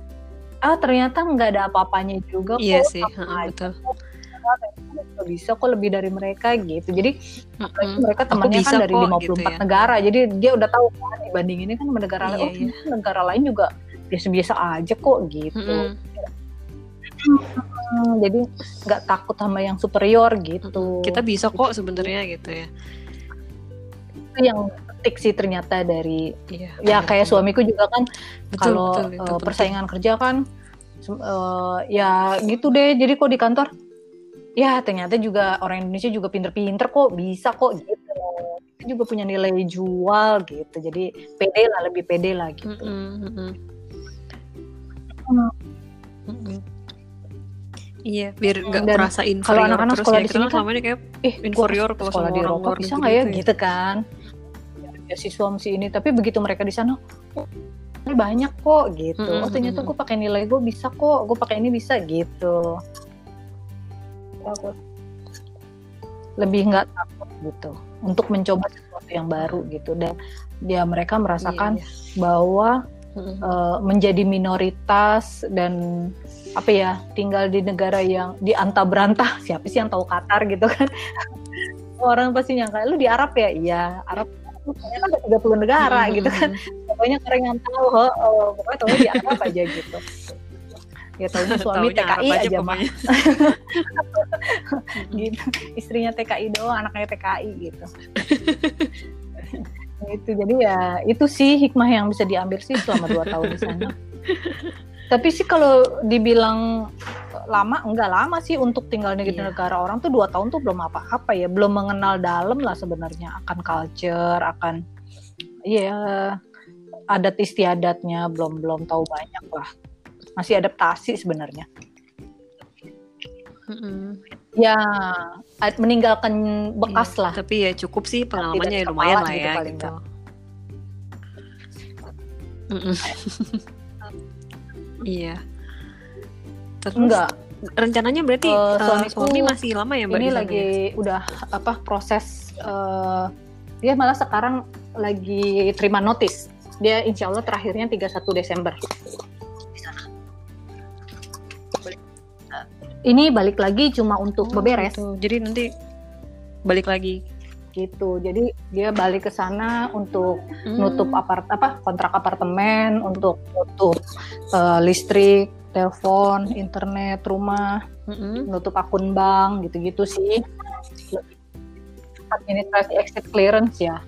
ah ternyata nggak ada apa-apanya juga
Iya
kok
sih,
sama
heeh,
aja
betul.
nggak bisa kok lebih dari mereka gitu jadi
Mm-mm.
mereka temannya
bisa
kan dari
kok,
54
gitu ya.
negara jadi dia udah tahu kan dibanding ini kan negara lain
Iya,
oh
iya.
negara lain juga biasa-biasa aja kok gitu
Mm-mm.
Hmm, jadi nggak takut sama yang superior gitu
Kita bisa kok sebenarnya gitu ya.
itu yang petik sih ternyata dari
Iya.
ya kayak suamiku juga kan
Betul,
kalau
betul, itu
eh,
penting.
persaingan kerja kan eh, ya gitu deh jadi kok di kantor ya ternyata juga orang Indonesia juga pinter-pinter kok bisa kok gitu Kita juga punya nilai jual gitu jadi pede lah lebih pede lah gitu
mm-mm.
Hmm.
Mm-mm. Iya, biar nggak
Dan
merasa inferior
kalau anak-anak sekolah
ya.
di sini
kan selama ini kayak
eh
inferior kalau
sekolah di Eropa bisa
negeri
nggak ya
itu ya.
gitu kan ya siswa mesti ini tapi begitu mereka di sana oh, ini banyak kok gitu
Mm-mm,
oh ternyata gue pakai nilai gue bisa kok gue pakai ini bisa gitu lebih nggak takut gitu untuk mencoba sesuatu yang baru gitu. Dan dia mereka merasakan
Iya,
bahwa
Mm-mm.
eh, menjadi minoritas dan apa ya tinggal di negara yang di anta berantah *laughs* siapa sih yang tahu Qatar gitu kan? *laughs* Orang pasti nyangka lu di Arab ya? Iya Arab ternyata ada 30 negara
Mm-mm,
gitu kan. Pokoknya orang yang tahu oh, oh, pokoknya tahu di Arab aja gitu. Ya tahunya suami TKI aja, mah
pokoknya. *laughs* *laughs*
gitu. Istrinya TKI doang anaknya TKI gitu. *laughs* Itu jadi ya itu sih hikmah yang bisa diambil sih selama dua tahun di sana. *laughs* Tapi sih kalau dibilang lama enggak lama sih untuk tinggal di
Iya.
negara orang tuh dua tahun tuh belum apa-apa ya. Belum mengenal dalam lah sebenarnya akan culture akan ya adat istiadatnya belum belum tahu banyak lah. Masih adaptasi sebenarnya
Mm-mm.
ya meninggalkan bekas
Iya,
lah
Tapi ya cukup sih pengalamannya ya lumayan lah
gitu
ya gitu. Mm-mm. *laughs* Iya. Terus
enggak
rencananya berarti
Eh,
eh,
suamiku
suami masih lama ya mbak
ini lagi
ya?
udah apa proses eh, dia malah sekarang lagi terima notis dia insya Allah terakhirnya 31 Desember ini balik lagi cuma untuk
Oh,
beberes
gitu. Jadi nanti balik lagi.
gitu jadi dia balik ke sana untuk
Hmm.
nutup apart apa kontrak apartemen untuk nutup eh, listrik telepon internet rumah
Mm-mm.
nutup akun bank gitu-gitu sih administrasi exit clearance ya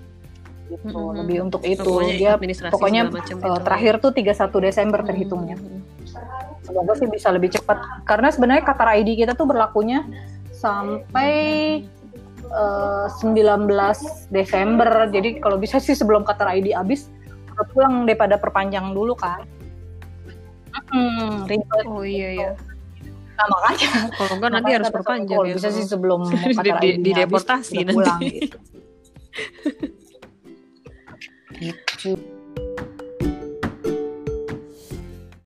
gitu
Mm-mm.
lebih untuk itu
Pokoknya
dia pokoknya
itu.
terakhir tuh 31 Desember terhitungnya
Mm-mm.
semoga sih bisa lebih cepat karena sebenarnya Qatar ID kita tuh berlakunya sampai eh, 19 Desember jadi kalau bisa sih sebelum Qatar ID habis pulang daripada perpanjang dulu kan Hmm, ribet.
Oh iya ya.
Nah, makanya
Kalau enggak nanti harus
kata
perpanjang
kalau
ya.
bisa sih sebelum *laughs*
Di- di-
habis, udah
nanti.
pulang gitu. *laughs* gitu.